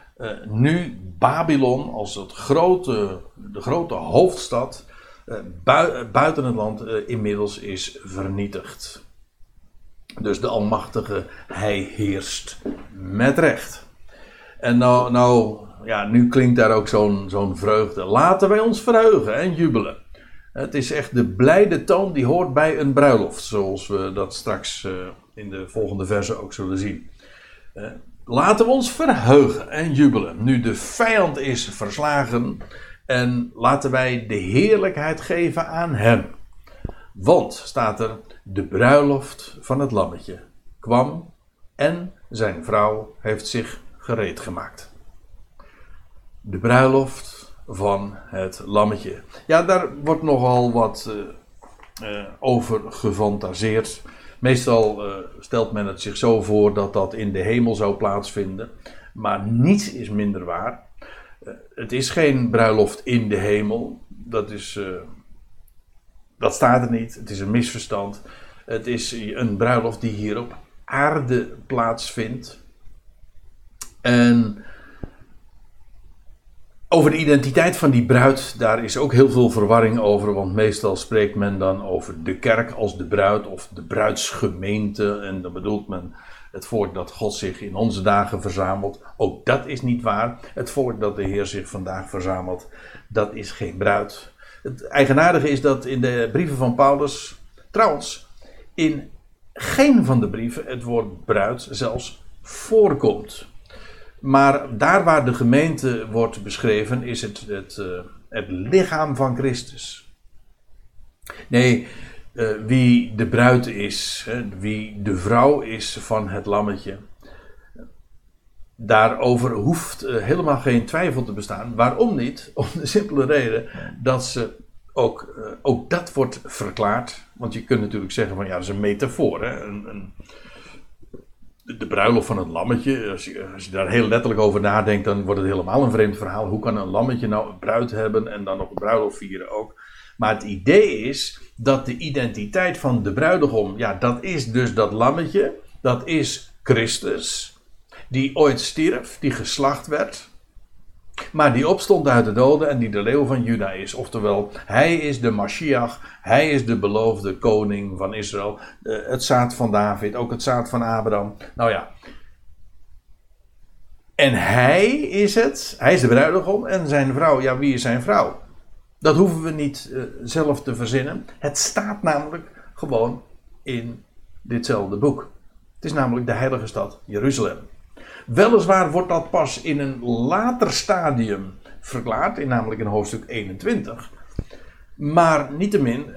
nu Babylon als het grote, de grote hoofdstad bui buiten het land inmiddels is vernietigd. Dus de Almachtige, hij heerst met recht. En nou, nou ja, nu klinkt daar ook zo'n zo'n vreugde. Laten wij ons verheugen en jubelen. Het is echt de blijde toon die hoort bij een bruiloft, zoals we dat straks uh, in de volgende verse ook zullen zien. Uh, laten we ons verheugen en jubelen. Nu de vijand is verslagen en laten wij de heerlijkheid geven aan hem. Want, staat er, de bruiloft van het lammetje kwam en zijn vrouw heeft zich gereed gemaakt. De bruiloft van het lammetje. Ja, daar wordt nogal wat uh, over gefantaseerd. Meestal uh, stelt men het zich zo voor dat dat in de hemel zou plaatsvinden. Maar niets is minder waar. het is geen bruiloft in de hemel. Dat, is, dat staat er niet. Het is een misverstand. Het is een bruiloft die hier op aarde plaatsvindt. En over de identiteit van die bruid, daar is ook heel veel verwarring over, want meestal spreekt men dan over de kerk als de bruid of de bruidsgemeente. En dan bedoelt men het volk dat God zich in onze dagen verzamelt. Ook dat is niet waar. Het volk dat de Heer zich vandaag verzamelt, dat is geen bruid. Het eigenaardige is dat in de brieven van Paulus, trouwens, in geen van de brieven het woord bruid zelfs voorkomt. Maar daar waar de gemeente wordt beschreven, is het het, uh, het lichaam van Christus. Nee, uh, wie de bruid is, wie de vrouw is van het lammetje. Daarover hoeft uh, helemaal geen twijfel te bestaan. Waarom niet? Om de simpele reden dat ze ook, ook dat wordt verklaard. Want je kunt natuurlijk zeggen van ja, dat is een metafoor. Hè? Een, een, de bruiloft van het lammetje. Als je, als je, daar heel letterlijk over nadenkt, dan wordt het helemaal een vreemd verhaal. Hoe kan een lammetje nou een bruid hebben en dan nog een bruiloft vieren ook? Maar het idee is dat de identiteit van de bruidegom, ja, dat is dus dat lammetje. Dat is Christus, die ooit stierf, die geslacht werd. Maar die opstond uit de doden en die de leeuw van Juda is. Oftewel, hij is de Mashiach. Hij is de beloofde koning van Israël. Uh, het zaad van David, ook het zaad van Abraham. Nou ja. En hij is het. Hij is de bruidegom. En zijn vrouw, ja, wie is zijn vrouw? Dat hoeven we niet uh, zelf te verzinnen. Het staat namelijk gewoon in ditzelfde boek. Het is namelijk de heilige stad Jeruzalem. Weliswaar wordt dat pas in een later stadium verklaard, in namelijk in hoofdstuk 21. Maar niettemin,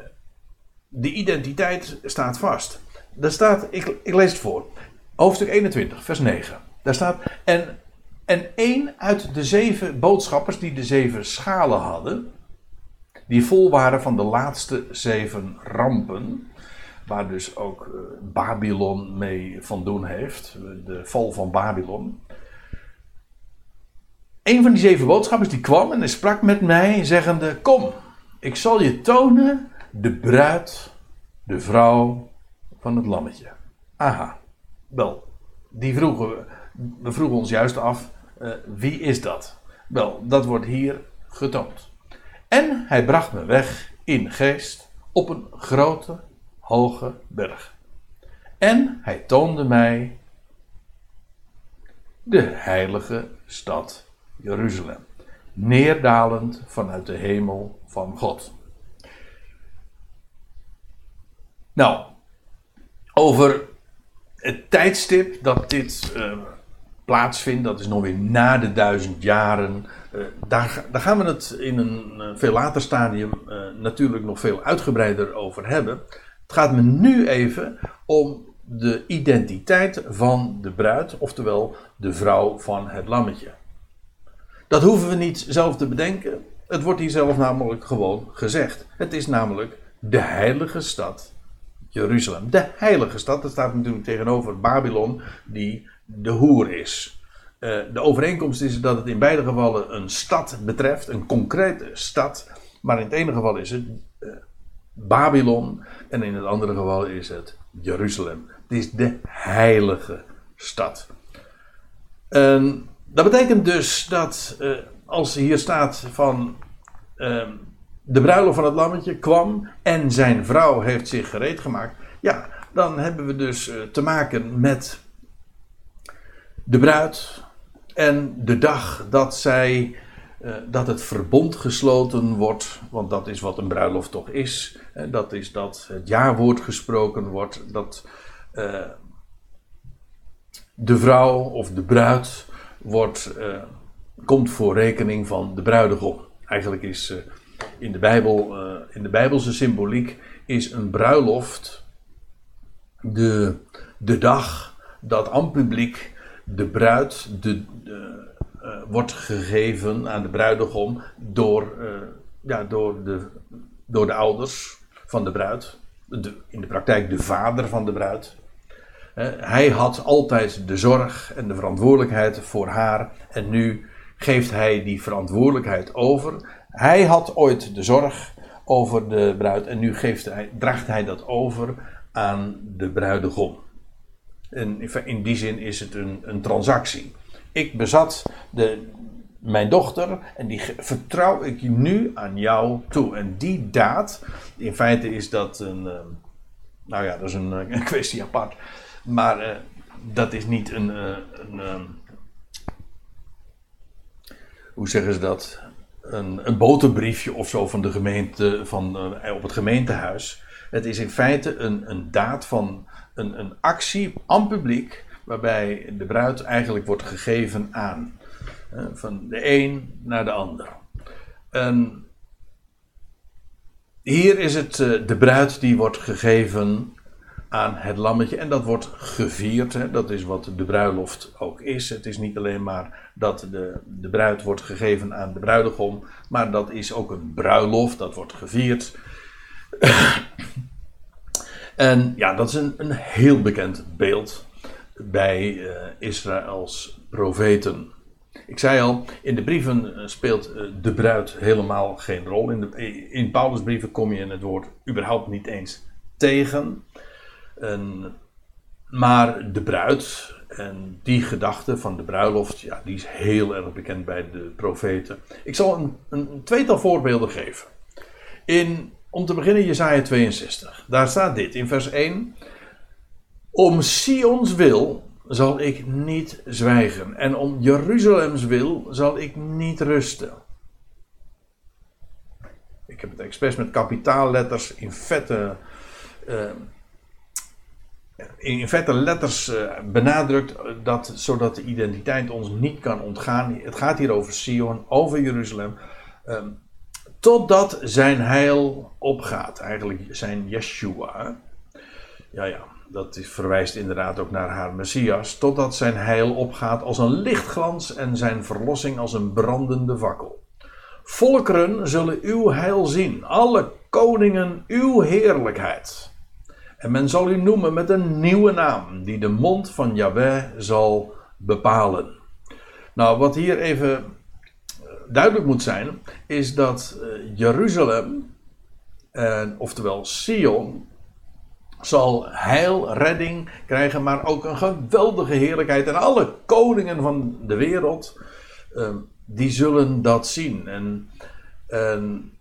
de identiteit staat vast. Daar staat, ik, ik lees het voor. Hoofdstuk 21, vers 9. Daar staat, en, en één uit de zeven boodschappers die de zeven schalen hadden, die vol waren van de laatste zeven rampen, waar dus ook uh, Babylon mee van doen heeft, de val van Babylon. Een van die zeven boodschappers die kwam en sprak met mij, zeggende: Kom, ik zal je tonen de bruid, de vrouw van het lammetje. Aha, wel, die vroegen we, we vroegen ons juist af: uh, wie is dat? Wel, dat wordt hier getoond. En hij bracht me weg in geest op een grote hoge berg. En hij toonde mij de heilige stad Jeruzalem, neerdalend vanuit de hemel van God. Nou, over het tijdstip dat dit uh, plaatsvindt, dat is nog weer na de duizend jaren Uh, daar, daar, gaan we het in een veel later stadium natuurlijk nog veel uitgebreider over hebben. Het gaat me nu even om de identiteit van de bruid, oftewel de vrouw van het lammetje. Dat hoeven we niet zelf te bedenken. Het wordt hier zelf namelijk gewoon gezegd. Het is namelijk de heilige stad Jeruzalem. De heilige stad, dat staat natuurlijk tegenover Babylon, die de hoer is. Uh, de overeenkomst is dat het in beide gevallen een stad betreft, een concrete stad. Maar in het ene geval is het uh, Babylon en in het andere geval is het Jeruzalem. Het is de heilige stad. En dat betekent dus dat uh, als hier staat van ehm, de bruiloft van het lammetje kwam en zijn vrouw heeft zich gereed gemaakt. Ja, dan hebben we dus uh, te maken met de bruid en de dag dat zij uh, dat het verbond gesloten wordt, want dat is wat een bruiloft toch is. Uh, dat is dat het jaarwoord gesproken wordt, dat de vrouw of de bruid wordt, komt voor rekening van de bruidegom. Eigenlijk is in de, Bijbel, in de Bijbelse symboliek is een bruiloft de, de dag dat aan publiek de bruid de, de wordt gegeven aan de bruidegom door, uh, ja, door, de, door de ouders van de bruid. De, in de praktijk de vader van de bruid. hij had altijd de zorg en de verantwoordelijkheid voor haar. En nu geeft hij die verantwoordelijkheid over hij had ooit de zorg over de bruid en nu geeft hij, draagt hij dat over aan de bruidegom. En in die zin is het een, een transactie. Ik bezat de, mijn dochter en die vertrouw ik nu aan jou toe. En die daad, in feite is dat een, uh, nou ja, dat is een, een kwestie apart. Maar uh, dat is niet een, een hoe zeggen ze dat? een, een boterbriefje of zo van de gemeente, van, op het gemeentehuis. Het is in feite een, een daad van een, een actie aan publiek, waarbij de bruid eigenlijk wordt gegeven aan. Van de een naar de ander. En hier is het uh, de bruid die wordt gegeven aan het lammetje. En dat wordt gevierd. Hè. Dat is wat de bruiloft ook is. Het is niet alleen maar dat de, de bruid wordt gegeven aan de bruidegom. Maar dat is ook een bruiloft. Dat wordt gevierd. en ja, dat is een, een heel bekend beeld bij uh, Israëls profeten. Ik zei al, in de brieven eh, speelt uh, de bruid helemaal geen rol. In, de, in Paulus' brieven kom je in het woord überhaupt niet eens tegen. En, maar de bruid en die gedachte van de bruiloft, ja, die is heel erg bekend bij de profeten. Ik zal een, een tweetal voorbeelden geven. In, om te beginnen Jesaja 62. Daar staat dit in vers 1. Om Sions wil zal ik niet zwijgen. En om Jeruzalems wil zal ik niet rusten. Ik heb het expres met kapitaalletters in vette uh, in vette letters uh, benadrukt, eh, dat, zodat de identiteit ons niet kan ontgaan. Het gaat hier over Sion, over Jeruzalem. Um, totdat zijn heil opgaat. Eigenlijk zijn Yeshua. Ja, ja, dat verwijst inderdaad ook naar haar Messias. Totdat zijn heil opgaat als een lichtglans en zijn verlossing als een brandende fakkel. Volkeren zullen uw heil zien, alle koningen uw heerlijkheid. En men zal u noemen met een nieuwe naam, die de mond van Yahweh zal bepalen. Nou, wat hier even eh, duidelijk moet zijn, is dat eh, Jeruzalem, oftewel Sion, zal heil, redding krijgen, maar ook een geweldige heerlijkheid. En alle koningen van de wereld, ehm, die zullen dat zien. En, en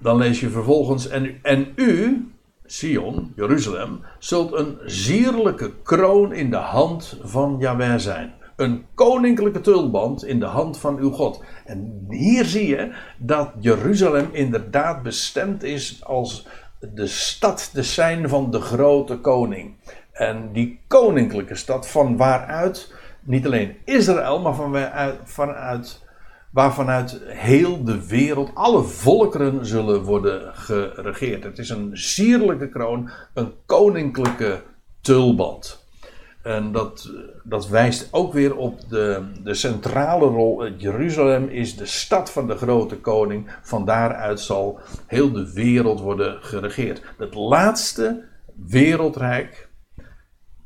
dan lees je vervolgens, en, en u, Sion, Jeruzalem, zult een zierlijke kroon in de hand van Jahweh zijn. Een koninklijke tulband in de hand van uw God. En hier zie je dat Jeruzalem inderdaad bestemd is als de stad te zijn van de grote koning. En die koninklijke stad, van waaruit niet alleen Israël, maar vanuit, vanuit, waarvanuit heel de wereld, alle volkeren zullen worden geregeerd. Het is een sierlijke kroon, een koninklijke tulband. En dat, dat wijst ook weer op de, de centrale rol. Jeruzalem is de stad van de grote koning. Van daaruit zal heel de wereld worden geregeerd. Het laatste wereldrijk,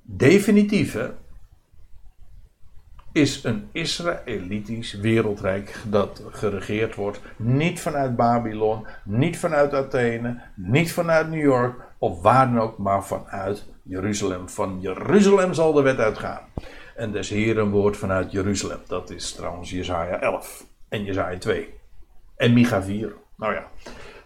definitieve, is een Israëlitisch wereldrijk dat geregeerd wordt. Niet vanuit Babylon, niet vanuit Athene, niet vanuit New York of waar dan ook, maar vanuit Jeruzalem. Van Jeruzalem zal de wet uitgaan. En des Heeren woord vanuit Jeruzalem. Dat is trouwens Jezaja 11 en Jezaja 2 en Micha 4. Nou ja,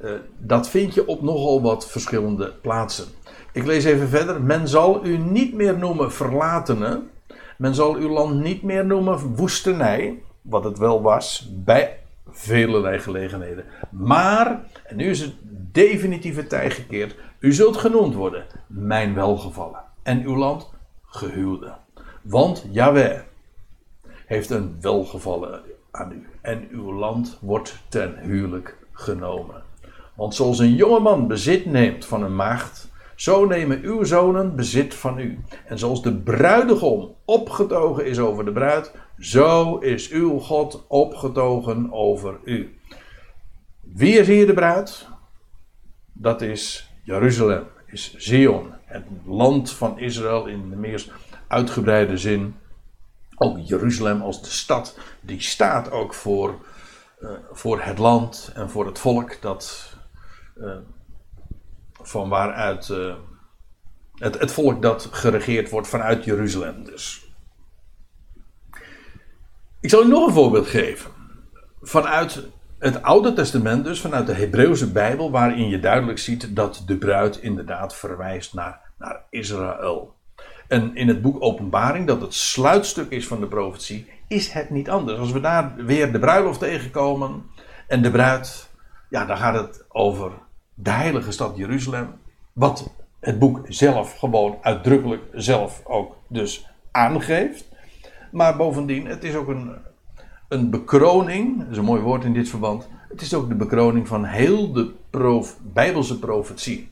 uh, dat vind je op nogal wat verschillende plaatsen. Ik lees even verder. Men zal u niet meer noemen verlatenen. Men zal uw land niet meer noemen woestenij. Wat het wel was bij vele gelegenheden. Maar, en nu is het definitieve tij gekeerd. U zult genoemd worden, mijn welgevallen. En uw land, gehuwde. Want Yahweh heeft een welgevallen aan u. En uw land wordt ten huwelijk genomen. Want zoals een jongeman bezit neemt van een maagd, zo nemen uw zonen bezit van u. En zoals de bruidegom opgetogen is over de bruid, zo is uw God opgetogen over u. Wie is hier de bruid? Dat is Jeruzalem, is Zion, het land van Israël in de meest uitgebreide zin. Ook Jeruzalem als de stad, die staat ook voor, uh, voor het land en voor het volk dat uh, van waaruit uh, het, het volk dat geregeerd wordt vanuit Jeruzalem dus. Ik zal u nog een voorbeeld geven. Vanuit het Oude Testament, dus vanuit de Hebreeuwse Bijbel, waarin je duidelijk ziet dat de bruid inderdaad verwijst naar, naar Israël. En in het boek Openbaring, dat het sluitstuk is van de profetie, is het niet anders. Als we daar weer de bruiloft tegenkomen en de bruid, ja, dan gaat het over de heilige stad Jeruzalem. Wat het boek zelf gewoon uitdrukkelijk zelf ook dus aangeeft. Maar bovendien, het is ook een, een bekroning, dat is een mooi woord in dit verband. Het is ook de bekroning van heel de Bijbelse profetie.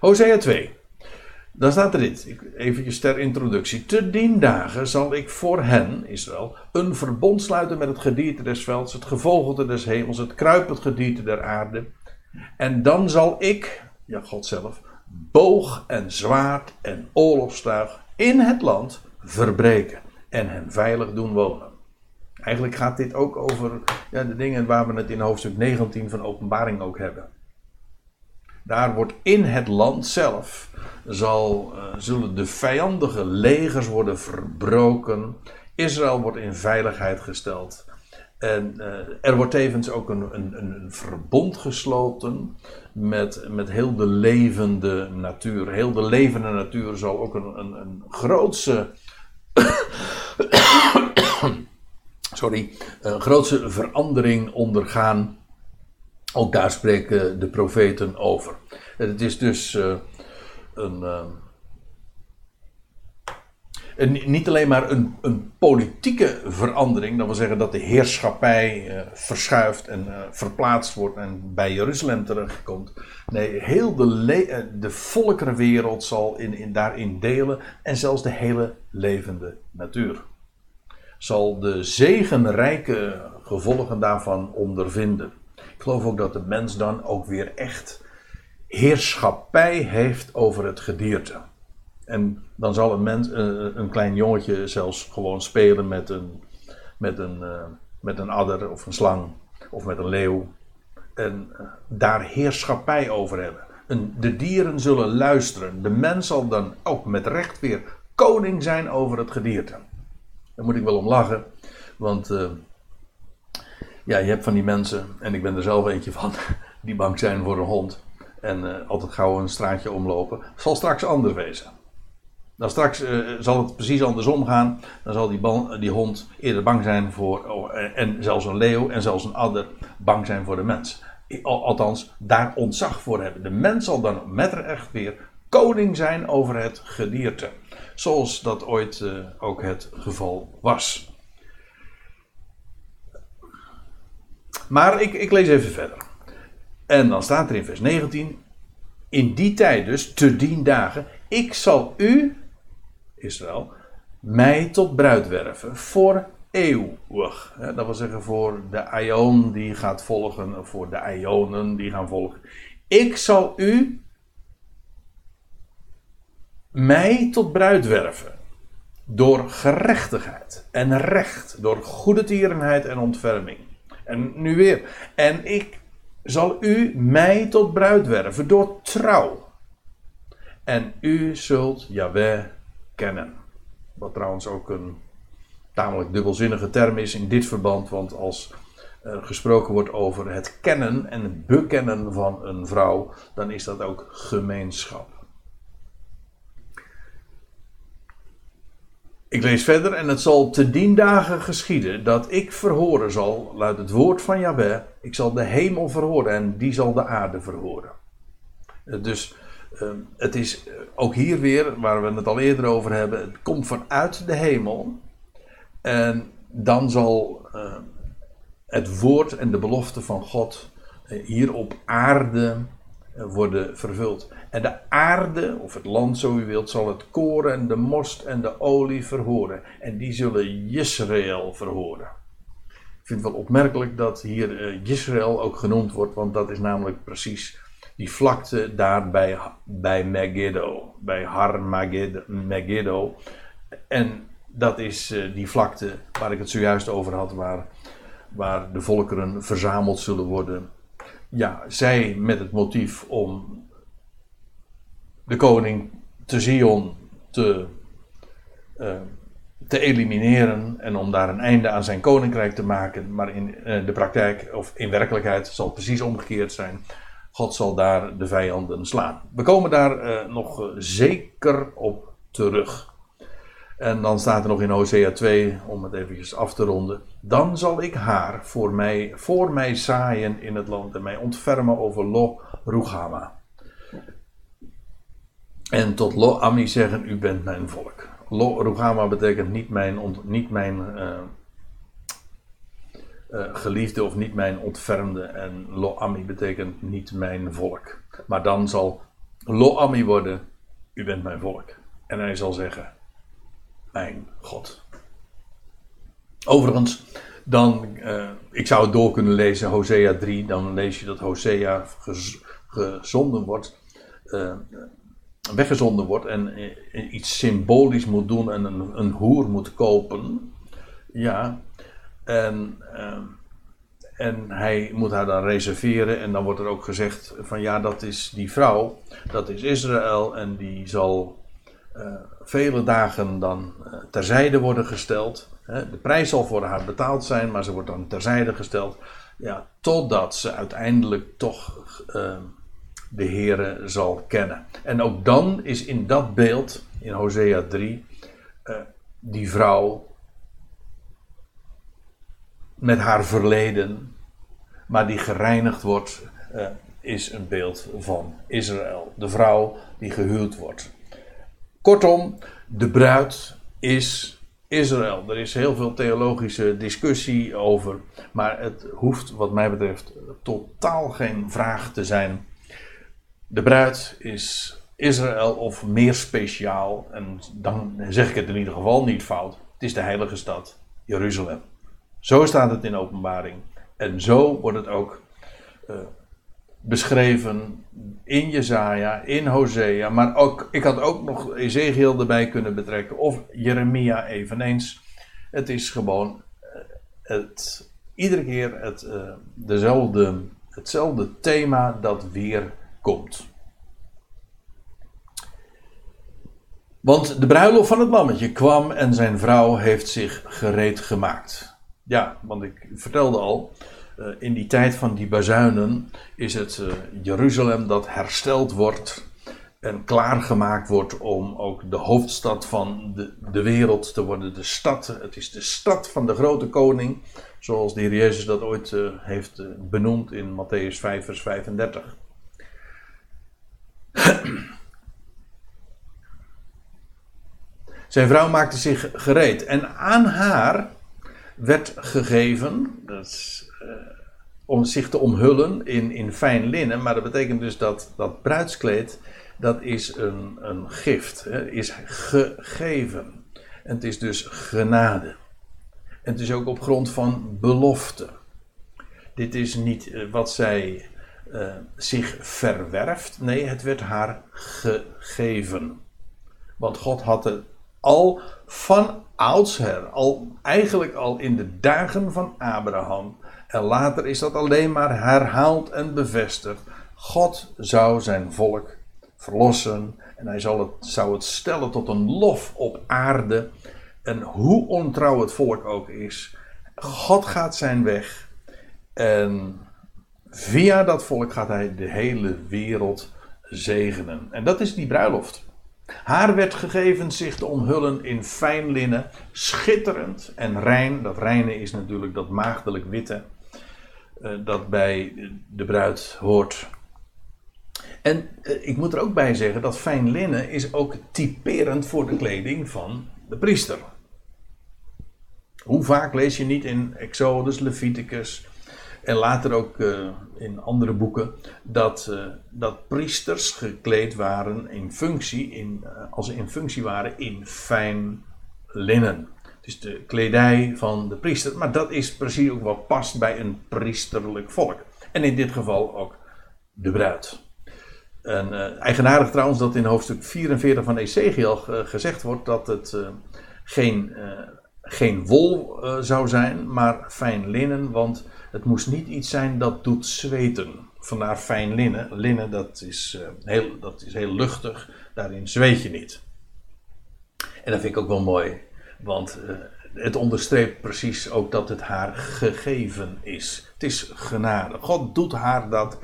Hosea 2. Dan staat er dit, eventjes ter introductie. Te dien dagen zal ik voor hen, Israël, een verbond sluiten met het gedierte des velds, het gevogelte des hemels, het kruipend gedierte der aarde. En dan zal ik, ja God zelf, boog en zwaard en oorlogstuig in het land verbreken en hen veilig doen wonen. Eigenlijk gaat dit ook over ja, de dingen waar we het in hoofdstuk 19 van Openbaring ook hebben. Daar wordt in het land zelf zal, uh, zullen de vijandige legers worden verbroken. Israël wordt in veiligheid gesteld. En uh, er wordt tevens ook een, een, een, verbond gesloten met, met heel de levende natuur. Heel de levende natuur zal ook een, een, een grootse een grootse verandering ondergaan. Ook daar spreken de profeten over. Het is dus uh, een, uh, een, niet alleen maar een, een, politieke verandering, dat wil zeggen dat de heerschappij uh, verschuift en verplaatst wordt en bij Jeruzalem terechtkomt. Nee, heel de, de volkerenwereld zal in, in, daarin delen en zelfs de hele levende natuur zal de zegenrijke gevolgen daarvan ondervinden. Ik geloof ook dat de mens dan ook weer echt heerschappij heeft over het gedierte. En dan zal een, mens, eh, een klein jongetje zelfs gewoon spelen met een, met, een, uh, met een adder of een slang of met een leeuw. En uh, daar heerschappij over hebben. En de dieren zullen luisteren. De mens zal dan ook met recht weer koning zijn over het gedierte. Daar moet ik wel om lachen. Want uh, ja, je hebt van die mensen, en ik ben er zelf eentje van, die bang zijn voor een hond. En uh, altijd gauw een straatje omlopen. Zal straks anders wezen. Dan straks uh, zal het precies andersom gaan. Dan zal die, die hond eerder bang zijn voor, oh, en zelfs een leeuw en zelfs een adder, bang zijn voor de mens. Althans, daar ontzag voor hebben. De mens zal dan met recht weer koning zijn over het gedierte. Zoals dat ooit uh, ook het geval was. Maar ik, ik lees even verder. En dan staat er in vers 19: In die tijd dus, te dien dagen, ik zal u, Israël, mij tot bruid werven voor eeuwig. Dat wil zeggen voor de aion die gaat volgen, of voor de ionen die gaan volgen. Ik zal u mij tot bruid werven. Door gerechtigheid en recht, door goede tierenheid en ontferming. En nu weer. En ik zal u mij tot bruid werven door trouw. En u zult Yahweh kennen. Wat trouwens ook een tamelijk dubbelzinnige term is in dit verband, want als er gesproken wordt over het kennen en het bekennen van een vrouw, dan is dat ook gemeenschap. Ik lees verder en het zal te dien dagen geschieden dat ik verhoren zal, luidt het woord van Jahweh, ik zal de hemel verhoren en die zal de aarde verhoren. Dus ehm, het is ook hier weer, waar we het al eerder over hebben, het komt vanuit de hemel. En dan zal uh, het woord en de belofte van God uh, hier op aarde worden vervuld. En de aarde, of het land zo u wilt, zal het koren en de most en de olie verhoren. En die zullen Israël verhoren. Ik vind het wel opmerkelijk dat hier Israël ook genoemd wordt, want dat is namelijk precies die vlakte daar bij, bij Megiddo, bij Har Megiddo. En dat is uh, die vlakte waar ik het zojuist over had, waar, waar de volkeren verzameld zullen worden. Ja, zij met het motief om de koning te Zion te, uh, te elimineren en om daar een einde aan zijn koninkrijk te maken. Maar in uh, de praktijk, of in werkelijkheid, zal het precies omgekeerd zijn. God zal daar de vijanden slaan. We komen daar nog zeker op terug. En dan staat er nog in Hosea 2, om het eventjes af te ronden. Dan zal ik haar voor mij, voor mij zaaien in het land en mij ontfermen over Lo Rugama. En tot Lo Ami zeggen, u bent mijn volk. Lo Rugama betekent niet mijn, niet mijn uh, uh, geliefde of niet mijn ontfermde. En Lo Ami betekent niet mijn volk. Maar dan zal Lo Ami worden, u bent mijn volk. En hij zal zeggen, mijn God. Overigens, dan, uh, ik zou het door kunnen lezen, Hosea 3, dan lees je dat Hosea gez, gezonden wordt, weggezonden wordt en uh, iets symbolisch moet doen en een, een hoer moet kopen. Ja, en, en hij moet haar dan reserveren en dan wordt er ook gezegd van ja, dat is die vrouw, dat is Israël en die zal vele dagen dan terzijde worden gesteld. de prijs zal voor haar betaald zijn, maar ze wordt dan terzijde gesteld. Ja, totdat ze uiteindelijk toch de Here zal kennen. En ook dan is in dat beeld, in Hosea 3, uh, die vrouw met haar verleden, maar die gereinigd wordt, is een beeld van Israël. De vrouw die gehuwd wordt. Kortom, de bruid is Israël. Er is heel veel theologische discussie over, maar het hoeft wat mij betreft totaal geen vraag te zijn. De bruid is Israël of meer speciaal, en dan zeg ik het in ieder geval niet fout. Het is de heilige stad, Jeruzalem. Zo staat het in openbaring. En zo wordt het ook uh, beschreven in Jezaja, in Hosea, maar ook, ik had ook nog Ezekiel erbij kunnen betrekken, of Jeremia eveneens. Het is gewoon eh, het, iedere keer het, uh, dezelfde, hetzelfde thema dat weer komt. Want de bruiloft van het lammetje kwam en zijn vrouw heeft zich gereed gemaakt. Ja, want ik vertelde al, uh, in die tijd van die bazuinen is het uh, Jeruzalem dat hersteld wordt en klaargemaakt wordt om ook de hoofdstad van de, de wereld te worden. De stad, het is de stad van de grote koning, zoals de Heer Jezus dat ooit uh, heeft benoemd in Matthäus 5 vers 35. Zijn vrouw maakte zich gereed. En aan haar werd gegeven. Dat eh, om zich te omhullen in, in fijn linnen. Maar dat betekent dus dat dat bruidskleed. Dat is een, een gift. Hè, is gegeven. En het is dus genade. En het is ook op grond van belofte. Dit is niet eh, wat zij uh, zich verwerft. Nee, het werd haar gegeven. Want God had het al van oudsher, al, eigenlijk al in de dagen van Abraham. En later is dat alleen maar herhaald en bevestigd. God zou zijn volk verlossen en hij zal het, zou het stellen tot een lof op aarde. En hoe ontrouw het volk ook is, God gaat zijn weg. En via dat volk gaat hij de hele wereld zegenen. En dat is die bruiloft. Haar werd gegeven zich te omhullen in fijn linnen, schitterend en rein. Dat reine is natuurlijk dat maagdelijk witte uh, dat bij de bruid hoort. En uh, ik moet er ook bij zeggen dat fijn linnen is ook typerend voor de kleding van de priester. Hoe vaak lees je niet in Exodus, Leviticus, en later ook uh, in andere boeken dat, uh, dat priesters gekleed waren in functie, in, uh, als ze in functie waren in fijn linnen. Dus de kledij van de priester. Maar dat is precies ook wat past bij een priesterlijk volk. En in dit geval ook de bruid. En eigenaardig trouwens dat in hoofdstuk 44 van Ezekiel gezegd wordt dat het geen, geen wol zou zijn, maar fijn linnen. Want het moest niet iets zijn dat doet zweten. Vandaar fijn linnen. Linnen dat is, uh, heel, dat is heel luchtig. Daarin zweet je niet. En dat vind ik ook wel mooi. Want uh, het onderstreept precies ook dat het haar gegeven is. Het is genade. God doet haar dat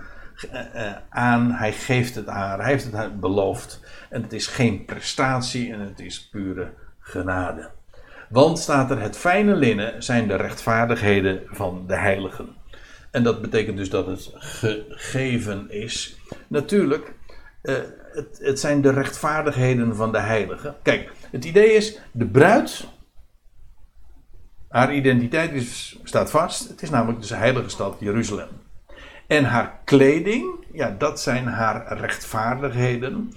uh, aan. Hij geeft het haar. Hij heeft het haar beloofd. En het is geen prestatie en het is pure genade. Want staat er, het fijne linnen zijn de rechtvaardigheden van de heiligen. En dat betekent dus dat het gegeven is. Natuurlijk, uh, het, het zijn de rechtvaardigheden van de heiligen. Kijk, het idee is, de bruid, haar identiteit is, staat vast. Het is namelijk de heilige stad Jeruzalem. En haar kleding, ja, dat zijn haar rechtvaardigheden.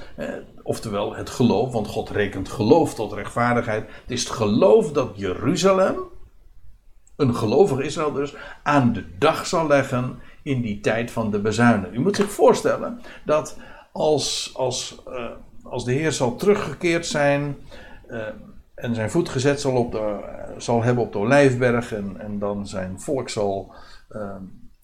Eh, oftewel het geloof, want God rekent geloof tot rechtvaardigheid. Het is het geloof dat Jeruzalem, een gelovig Israël dus, aan de dag zal leggen in die tijd van de bezuinen. U moet zich voorstellen dat als, als, uh, als de Heer zal teruggekeerd zijn uh, en zijn voet gezet zal, op de, zal hebben op de Olijfberg en, en dan zijn volk zal. Uh,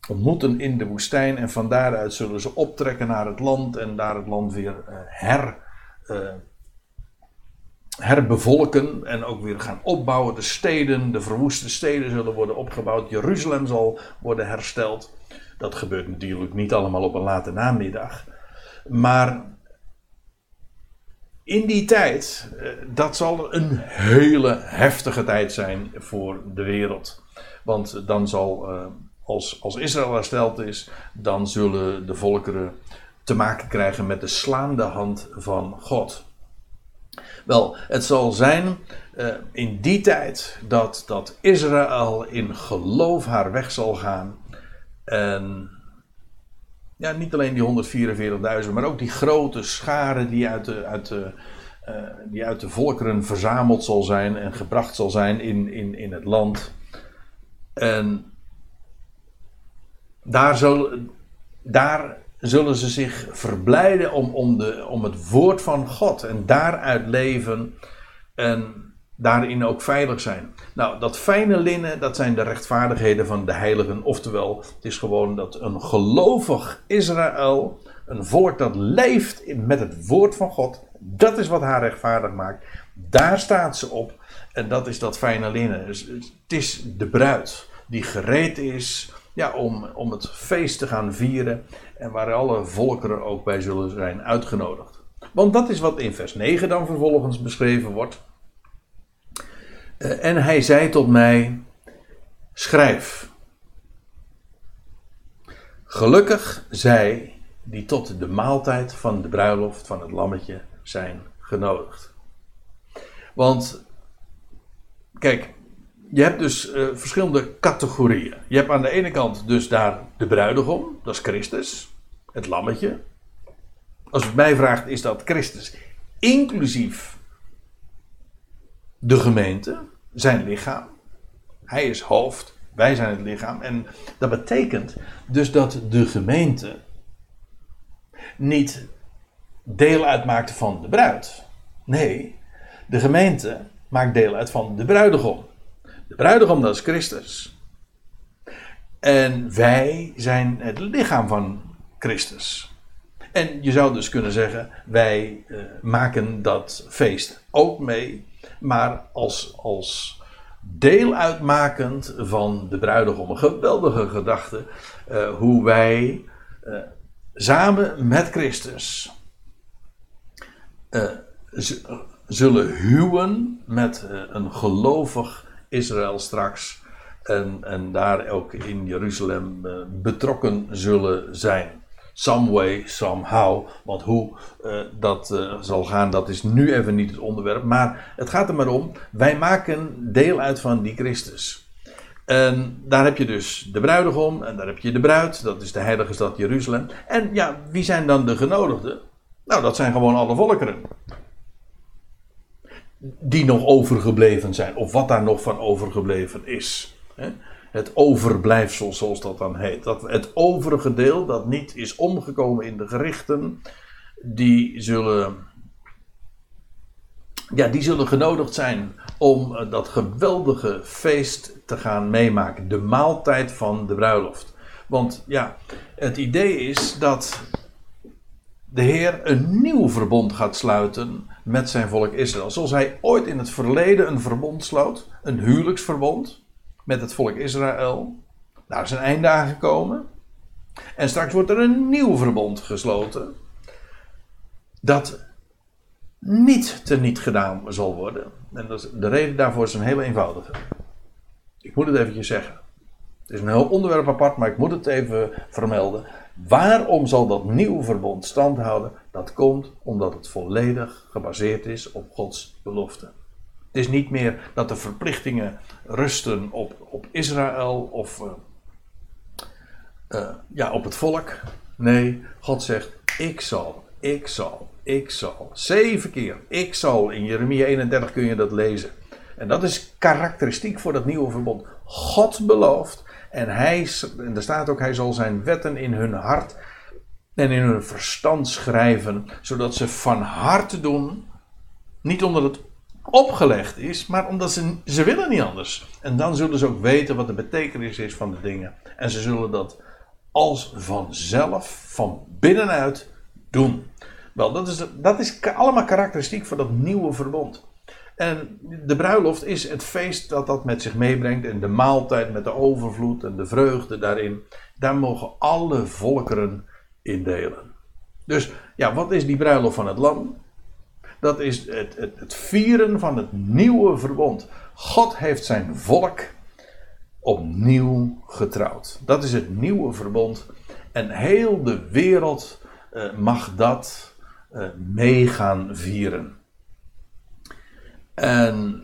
ontmoeten in de woestijn en van daaruit zullen ze optrekken naar het land en daar het land weer her, uh, herbevolken en ook weer gaan opbouwen. De steden, de verwoeste steden zullen worden opgebouwd. Jeruzalem zal worden hersteld. Dat gebeurt natuurlijk niet allemaal op een late namiddag. Maar in die tijd, uh, dat zal een hele heftige tijd zijn voor de wereld. Want dan zal als, als Israël hersteld is, dan zullen de volkeren te maken krijgen met de slaande hand van God. Wel, het zal zijn uh, in die tijd dat, dat Israël in geloof haar weg zal gaan. En ja, niet alleen die 144.000, maar ook die grote schare die uit de, uit de, uh, die uit de volkeren verzameld zal zijn en gebracht zal zijn in, in, in het land. En daar, zal, daar zullen ze zich verblijden om, om, de, om het woord van God en daaruit leven en daarin ook veilig zijn. Nou, dat fijne linnen, dat zijn de rechtvaardigheden van de heiligen. Oftewel, het is gewoon dat een gelovig Israël, een volk dat leeft met het woord van God, dat is wat haar rechtvaardig maakt. Daar staat ze op en dat is dat fijne linnen. Dus het is de bruid die gereed is ja, om, om het feest te gaan vieren. En waar alle volkeren ook bij zullen zijn uitgenodigd. Want dat is wat in vers 9 dan vervolgens beschreven wordt. Uh, en hij zei tot mij: Schrijf. Gelukkig zij die tot de maaltijd van de bruiloft van het lammetje zijn genodigd. Want, kijk, je hebt dus uh, verschillende categorieën. Je hebt aan de ene kant dus daar de bruidegom, dat is Christus, het lammetje. Als u mij vraagt, is dat Christus inclusief de gemeente, zijn lichaam. Hij is hoofd, wij zijn het lichaam. En dat betekent dus dat de gemeente niet deel uitmaakt van de bruid. Nee, de gemeente maakt deel uit van de bruidegom. De bruidegom, dat is Christus. En wij zijn het lichaam van Christus. En je zou dus kunnen zeggen, wij uh, maken dat feest ook mee, maar als, als deel uitmakend van de bruidegom. Een geweldige gedachte, uh, hoe wij uh, samen met Christus zullen huwen met een gelovig Israël straks. En, en daar ook in Jeruzalem betrokken zullen zijn some way, somehow. Want hoe uh, dat uh, zal gaan, dat is nu even niet het onderwerp. Maar het gaat er maar om, wij maken deel uit van die Christus. En daar heb je dus de bruidegom en daar heb je de bruid, dat is de heilige stad Jeruzalem. En ja, wie zijn dan de genodigden? Nou, dat zijn gewoon alle volkeren. Die nog overgebleven zijn, of wat daar nog van overgebleven is. Het overblijfsel, zoals dat dan heet. Dat het overige deel dat niet is omgekomen in de gerichten, die zullen, ja, die zullen genodigd zijn om eh, dat geweldige feest te gaan meemaken. De maaltijd van de bruiloft. Want ja, het idee is dat de Heer een nieuw verbond gaat sluiten met zijn volk Israël. Zoals hij ooit in het verleden een verbond sloot, een huwelijksverbond met het volk Israël. Daar is een einde aangekomen. En straks wordt er een nieuw verbond gesloten. Dat niet teniet gedaan zal worden. En de reden daarvoor is een hele eenvoudige. Ik moet het eventjes zeggen. Het is een heel onderwerp apart, maar ik moet het even vermelden. Waarom zal dat nieuwe verbond stand houden? Dat komt omdat het volledig gebaseerd is op Gods belofte. Het is niet meer dat de verplichtingen rusten op, op Israël of uh, uh, ja, op het volk. Nee, God zegt: Ik zal, ik zal, ik zal. Zeven keer, ik zal. In Jeremia 31 kun je dat lezen. En dat is karakteristiek voor dat nieuwe verbond. God belooft. En, hij, en er staat ook: Hij zal zijn wetten in hun hart en in hun verstand schrijven. Zodat ze van harte doen. Niet omdat het opgelegd is, maar omdat ze, ze willen niet anders. En dan zullen ze ook weten wat de betekenis is van de dingen. En ze zullen dat als vanzelf, van binnenuit doen. Wel, dat is, dat is allemaal karakteristiek van dat nieuwe verbond. En de bruiloft is het feest dat dat met zich meebrengt. En de maaltijd met de overvloed en de vreugde daarin. Daar mogen alle volkeren in delen. Dus ja, wat is die bruiloft van het lam? Dat is het, het, het vieren van het nieuwe verbond. God heeft zijn volk opnieuw getrouwd. Dat is het nieuwe verbond. En heel de wereld uh, mag dat uh, mee gaan vieren. En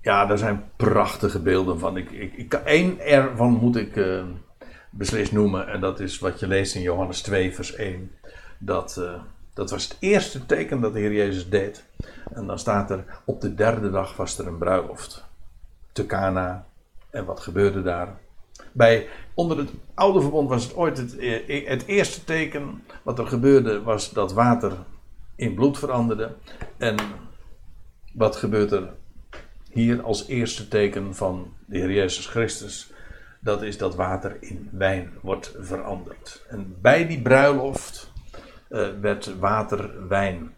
ja, daar zijn prachtige beelden van. Ik, ik, ik, één ervan moet ik uh, beslist noemen. En dat is wat je leest in Johannes 2, vers 1. Dat dat was het eerste teken dat de Heer Jezus deed. En dan staat er, op de derde dag was er een bruiloft. Te Cana. En wat gebeurde daar? Bij, onder het oude verbond was het ooit het, eh, het eerste teken. Wat er gebeurde was dat water in bloed veranderde. En wat gebeurt er hier als eerste teken van de Heer Jezus Christus? Dat is dat water in wijn wordt veranderd. En bij die bruiloft uh, werd water wijn.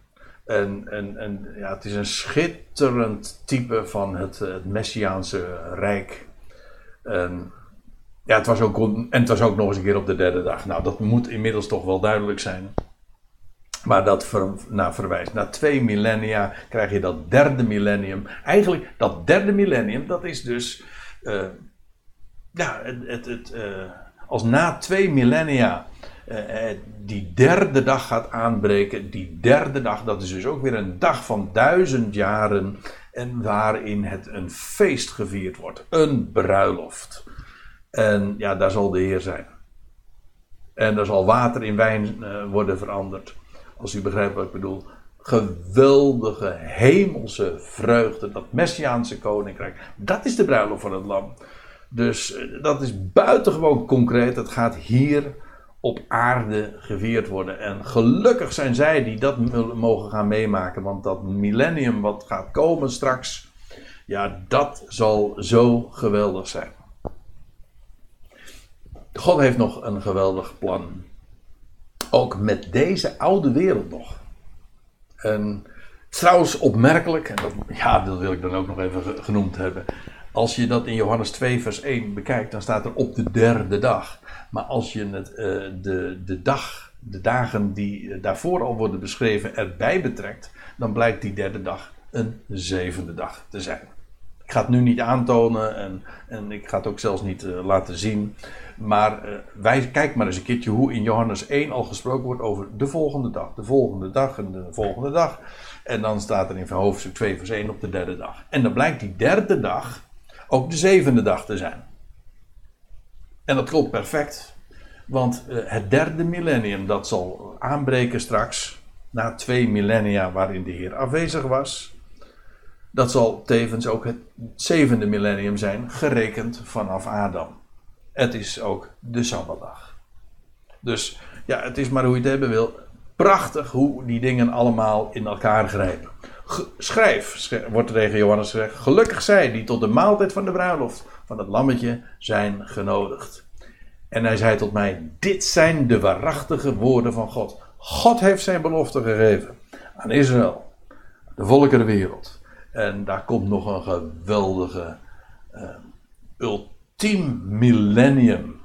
En, en, en ja, het is een schitterend type van het, het Messiaanse Rijk. En, ja, het was ook, en het was ook nog eens een keer op de derde dag. Nou, dat moet inmiddels toch wel duidelijk zijn. Maar dat ver, naar verwijst. Na twee millennia krijg je dat derde millennium. Eigenlijk, dat derde millennium, dat is dus. Uh, ja, het, het, uh, als na twee millennia uh, die derde dag gaat aanbreken. Die derde dag, dat is dus ook weer een dag van duizend jaren. en waarin het een feest gevierd wordt. Een bruiloft. En ja, daar zal de Heer zijn. En er zal water in wijn worden veranderd. Als u begrijpt wat ik bedoel. Geweldige hemelse vreugde. Dat Messiaanse koninkrijk. Dat is de bruiloft van het Lam. Dus uh, dat is buitengewoon concreet. Het gaat hier op aarde gevierd worden. En gelukkig zijn zij die dat mogen gaan meemaken. Want dat millennium wat gaat komen straks. Ja, dat zal zo geweldig zijn. God heeft nog een geweldig plan. Ook met deze oude wereld nog. En trouwens opmerkelijk, en dat, ja, dat wil ik dan ook nog even genoemd hebben. Als je dat in Johannes 2, vers 1 bekijkt, dan staat er op de derde dag. Maar als je het, uh, de, de dag, de dagen die daarvoor al worden beschreven, erbij betrekt, dan blijkt die derde dag een zevende dag te zijn. Ik ga het nu niet aantonen en, en ik ga het ook zelfs niet uh, laten zien. Maar uh, wij, kijk maar eens een keertje hoe in Johannes 1 al gesproken wordt over de volgende dag, de volgende dag en de volgende dag. En dan staat er in hoofdstuk 2 vers 1 op de derde dag. En dan blijkt die derde dag ook de zevende dag te zijn. En dat klopt perfect. Want uh, het derde millennium dat zal aanbreken straks, na twee millennia waarin de Heer afwezig was, dat zal tevens ook het zevende millennium zijn, gerekend vanaf Adam. Het is ook de Sabbatdag. Dus ja, het is maar hoe je het hebben wil. Prachtig hoe die dingen allemaal in elkaar grijpen. schrijf, wordt tegen Johannes gezegd. Gelukkig zij die tot de maaltijd van de bruiloft van het lammetje zijn genodigd. En hij zei tot mij: Dit zijn de waarachtige woorden van God. God heeft zijn belofte gegeven aan Israël, de volkeren wereld. En daar komt nog een geweldige, uh, ultiem millennium.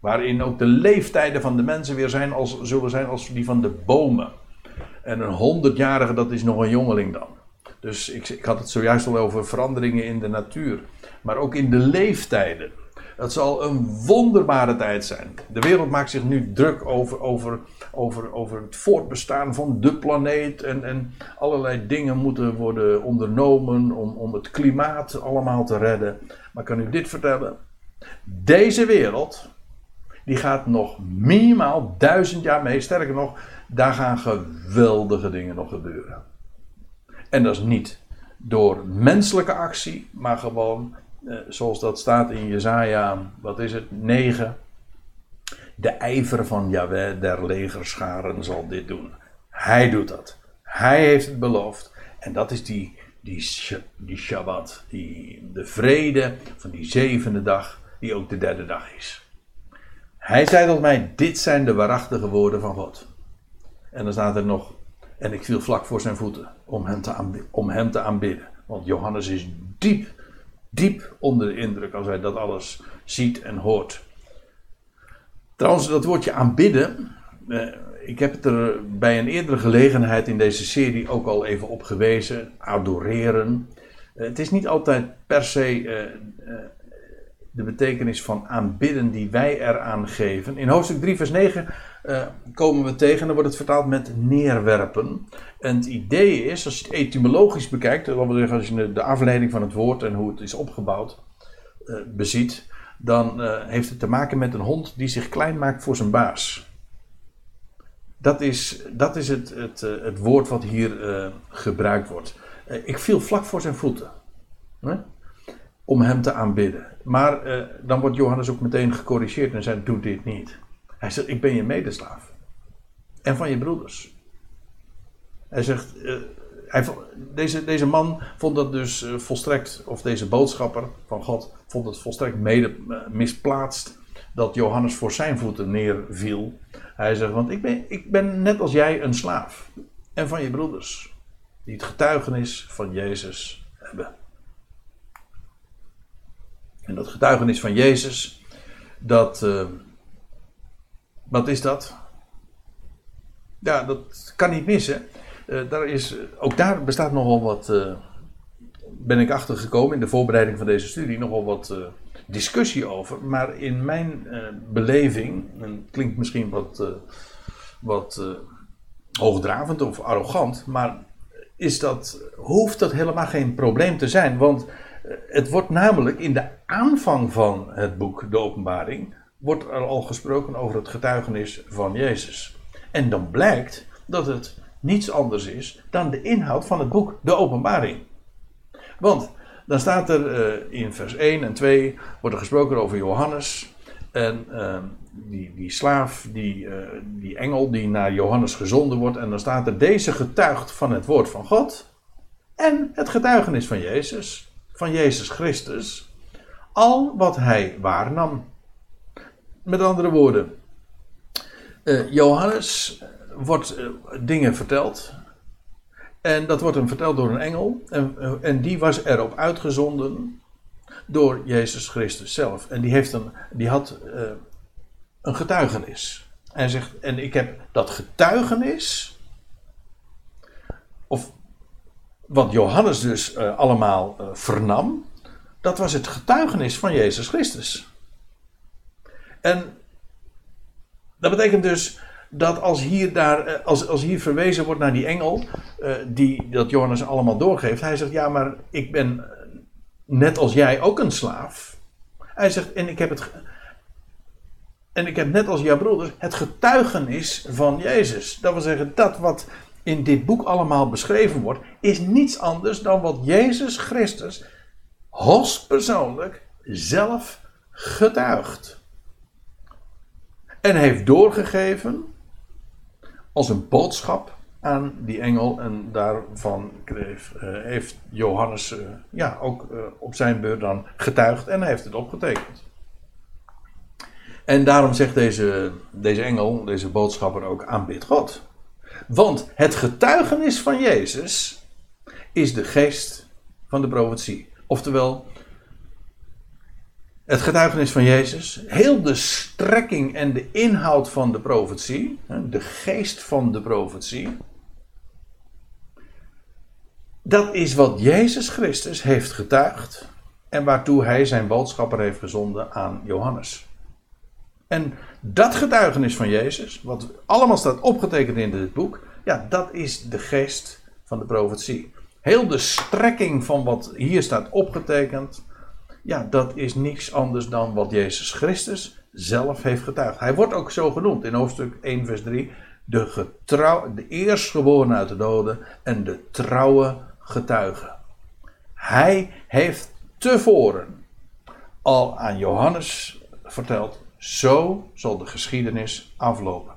Waarin ook de leeftijden van de mensen weer zijn als, zullen zijn als die van de bomen. En een honderdjarige, dat is nog een jongeling dan. Dus ik, ik had het zojuist al over veranderingen in de natuur. Maar ook in de leeftijden. Het zal een wonderbare tijd zijn. De wereld maakt zich nu druk over, over, over, over het voortbestaan van de planeet. En, en allerlei dingen moeten worden ondernomen om, om het klimaat allemaal te redden. Maar kan u dit vertellen? Deze wereld, die gaat nog minimaal duizend jaar mee. Sterker nog, daar gaan geweldige dingen nog gebeuren. En dat is niet door menselijke actie, maar gewoon zoals dat staat in Jezaja, wat is het, 9. De ijver van Yahweh der legerscharen zal dit doen. Hij doet dat. Hij heeft het beloofd. En dat is die, die, die Shabbat, die, de vrede van die zevende dag, die ook de derde dag is. Hij zei tot mij, dit zijn de waarachtige woorden van God. En dan staat er nog, en ik viel vlak voor zijn voeten om hem te, om hem te aanbidden. Want Johannes is diep diep onder de indruk als hij dat alles ziet en hoort. Trouwens, dat woordje aanbidden. Eh, ik heb het er bij een eerdere gelegenheid in deze serie ook al even op gewezen. Adoreren. Eh, het is niet altijd per se eh, de betekenis van aanbidden die wij eraan geven. In hoofdstuk 3, vers 9 uh, komen we tegen, dan wordt het vertaald met neerwerpen. En het idee is, als je het etymologisch bekijkt, als je de afleiding van het woord en hoe het is opgebouwd uh, beziet, dan uh, heeft het te maken met een hond die zich klein maakt voor zijn baas. Dat is, dat is het, het, het woord wat hier gebruikt wordt. ik viel vlak voor zijn voeten. Om hem te aanbidden. Maar dan wordt Johannes ook meteen gecorrigeerd en zei: Doe dit niet. Hij zegt, ik ben je medeslaaf. En van je broeders. Hij zegt, uh, hij, deze, deze man vond dat dus uh, volstrekt, of deze boodschapper van God, vond het volstrekt mede, misplaatst dat Johannes voor zijn voeten neerviel. Hij zegt, want ik ben, ik ben net als jij een slaaf. En van je broeders. Die het getuigenis van Jezus hebben. En dat getuigenis van Jezus, dat, wat is dat? Ja, dat kan niet missen. Uh, daar is, ook daar bestaat nogal wat. Uh, ben ik achtergekomen in de voorbereiding van deze studie nogal wat discussie over. Maar in mijn beleving, en klinkt misschien wat, wat hoogdravend of arrogant, maar is dat, hoeft dat helemaal geen probleem te zijn. Want het wordt namelijk in de aanvang van het boek, de openbaring, wordt er al gesproken over het getuigenis van Jezus. En dan blijkt dat het niets anders is dan de inhoud van het boek, de openbaring. Want dan staat er uh, in vers 1 en 2 wordt er gesproken over Johannes. En uh, die, die slaaf, die, uh, die engel die naar Johannes gezonden wordt. En dan staat er deze getuigt van het woord van God. En het getuigenis van Jezus, van Jezus Christus. Al wat hij waarnam. Met andere woorden, Johannes wordt dingen verteld en dat wordt hem verteld door een engel. En, eh, en die was erop uitgezonden door Jezus Christus zelf. En die, heeft een, die had een getuigenis. En zegt, en ik heb dat getuigenis. Of wat Johannes dus uh, allemaal uh, vernam. Dat was het getuigenis van Jezus Christus. En dat betekent dus dat als hier, daar, eh, als, als hier verwezen wordt naar die engel, die dat Johannes allemaal doorgeeft, hij zegt: Ja, maar ik ben eh, net als jij ook een slaaf. Hij zegt: En ik heb het. En ik heb net als jouw broeders het getuigenis van Jezus. Dat wil zeggen, dat wat in dit boek allemaal beschreven wordt, is niets anders dan wat Jezus Christus hoogstpersoonlijk zelf getuigt. En heeft doorgegeven als een boodschap aan die engel. En daarvan uh, heeft Johannes uh, ja, ook uh, op zijn beurt dan getuigd en heeft het opgetekend. En daarom zegt deze, deze engel, deze boodschapper ook, aanbid God. Want het getuigenis van Jezus is de geest van de profetie. Oftewel, het getuigenis van Jezus, heel de strekking en de inhoud van de profetie, de geest van de profetie, dat is wat Jezus Christus heeft getuigd en waartoe hij zijn boodschapper heeft gezonden aan Johannes. En dat getuigenis van Jezus, wat allemaal staat opgetekend in dit boek, ja, dat is de geest van de profetie. Heel de strekking van wat hier staat opgetekend, ja, dat is niks anders dan wat Jezus Christus zelf heeft getuigd. Hij wordt ook zo genoemd in hoofdstuk 1, vers 3. De, getrouw, de eerstgeboren uit de doden en de trouwe getuige. Hij heeft tevoren al aan Johannes verteld: zo zal de geschiedenis aflopen.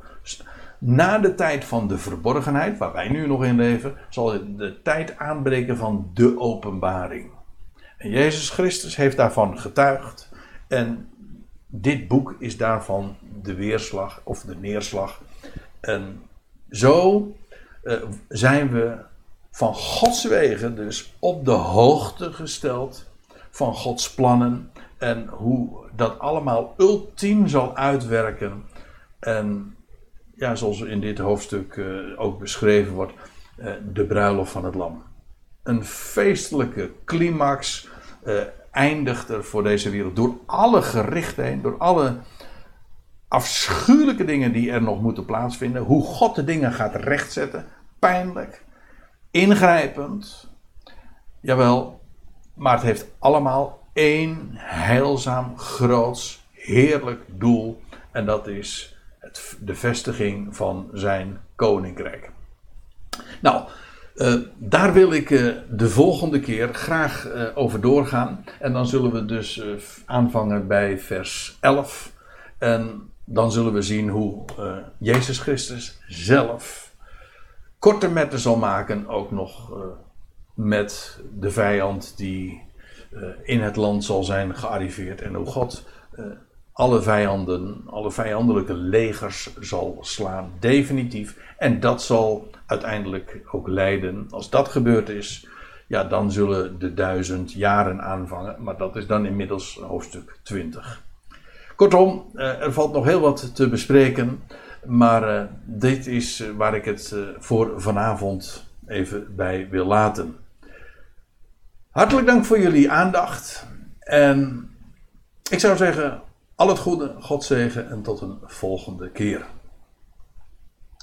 Na de tijd van de verborgenheid, waar wij nu nog in leven, zal de tijd aanbreken van de openbaring. En Jezus Christus heeft daarvan getuigd. En dit boek is daarvan de weerslag of de neerslag. En zo uh, zijn we van Gods wegen dus op de hoogte gesteld van Gods plannen en hoe dat allemaal ultiem zal uitwerken. En ja, zoals in dit hoofdstuk uh, ook beschreven wordt, uh, de bruiloft van het lam een feestelijke climax uh, eindigt er voor deze wereld. Door alle gerichten heen, door alle afschuwelijke dingen die er nog moeten plaatsvinden. Hoe God de dingen gaat rechtzetten. Pijnlijk, ingrijpend. Jawel, maar het heeft allemaal één heilzaam, groots, heerlijk doel. En dat is het, de vestiging van zijn koninkrijk. Nou, uh, daar wil ik uh, de volgende keer graag uh, over doorgaan. En dan zullen we dus aanvangen bij vers 11. En dan zullen we zien hoe Jezus Christus zelf korte metten zal maken, ook nog met de vijand die in het land zal zijn gearriveerd. En hoe God alle vijanden, alle vijandelijke legers zal slaan, definitief. En dat zal uiteindelijk ook leiden. Als dat gebeurd is, ja, dan zullen de duizend jaren aanvangen. Maar dat is dan inmiddels hoofdstuk 20. Kortom, eh, er valt nog heel wat te bespreken. Maar dit is eh, waar ik het voor vanavond even bij wil laten. Hartelijk dank voor jullie aandacht. En ik zou zeggen, al het goede, God zegen en tot een volgende keer.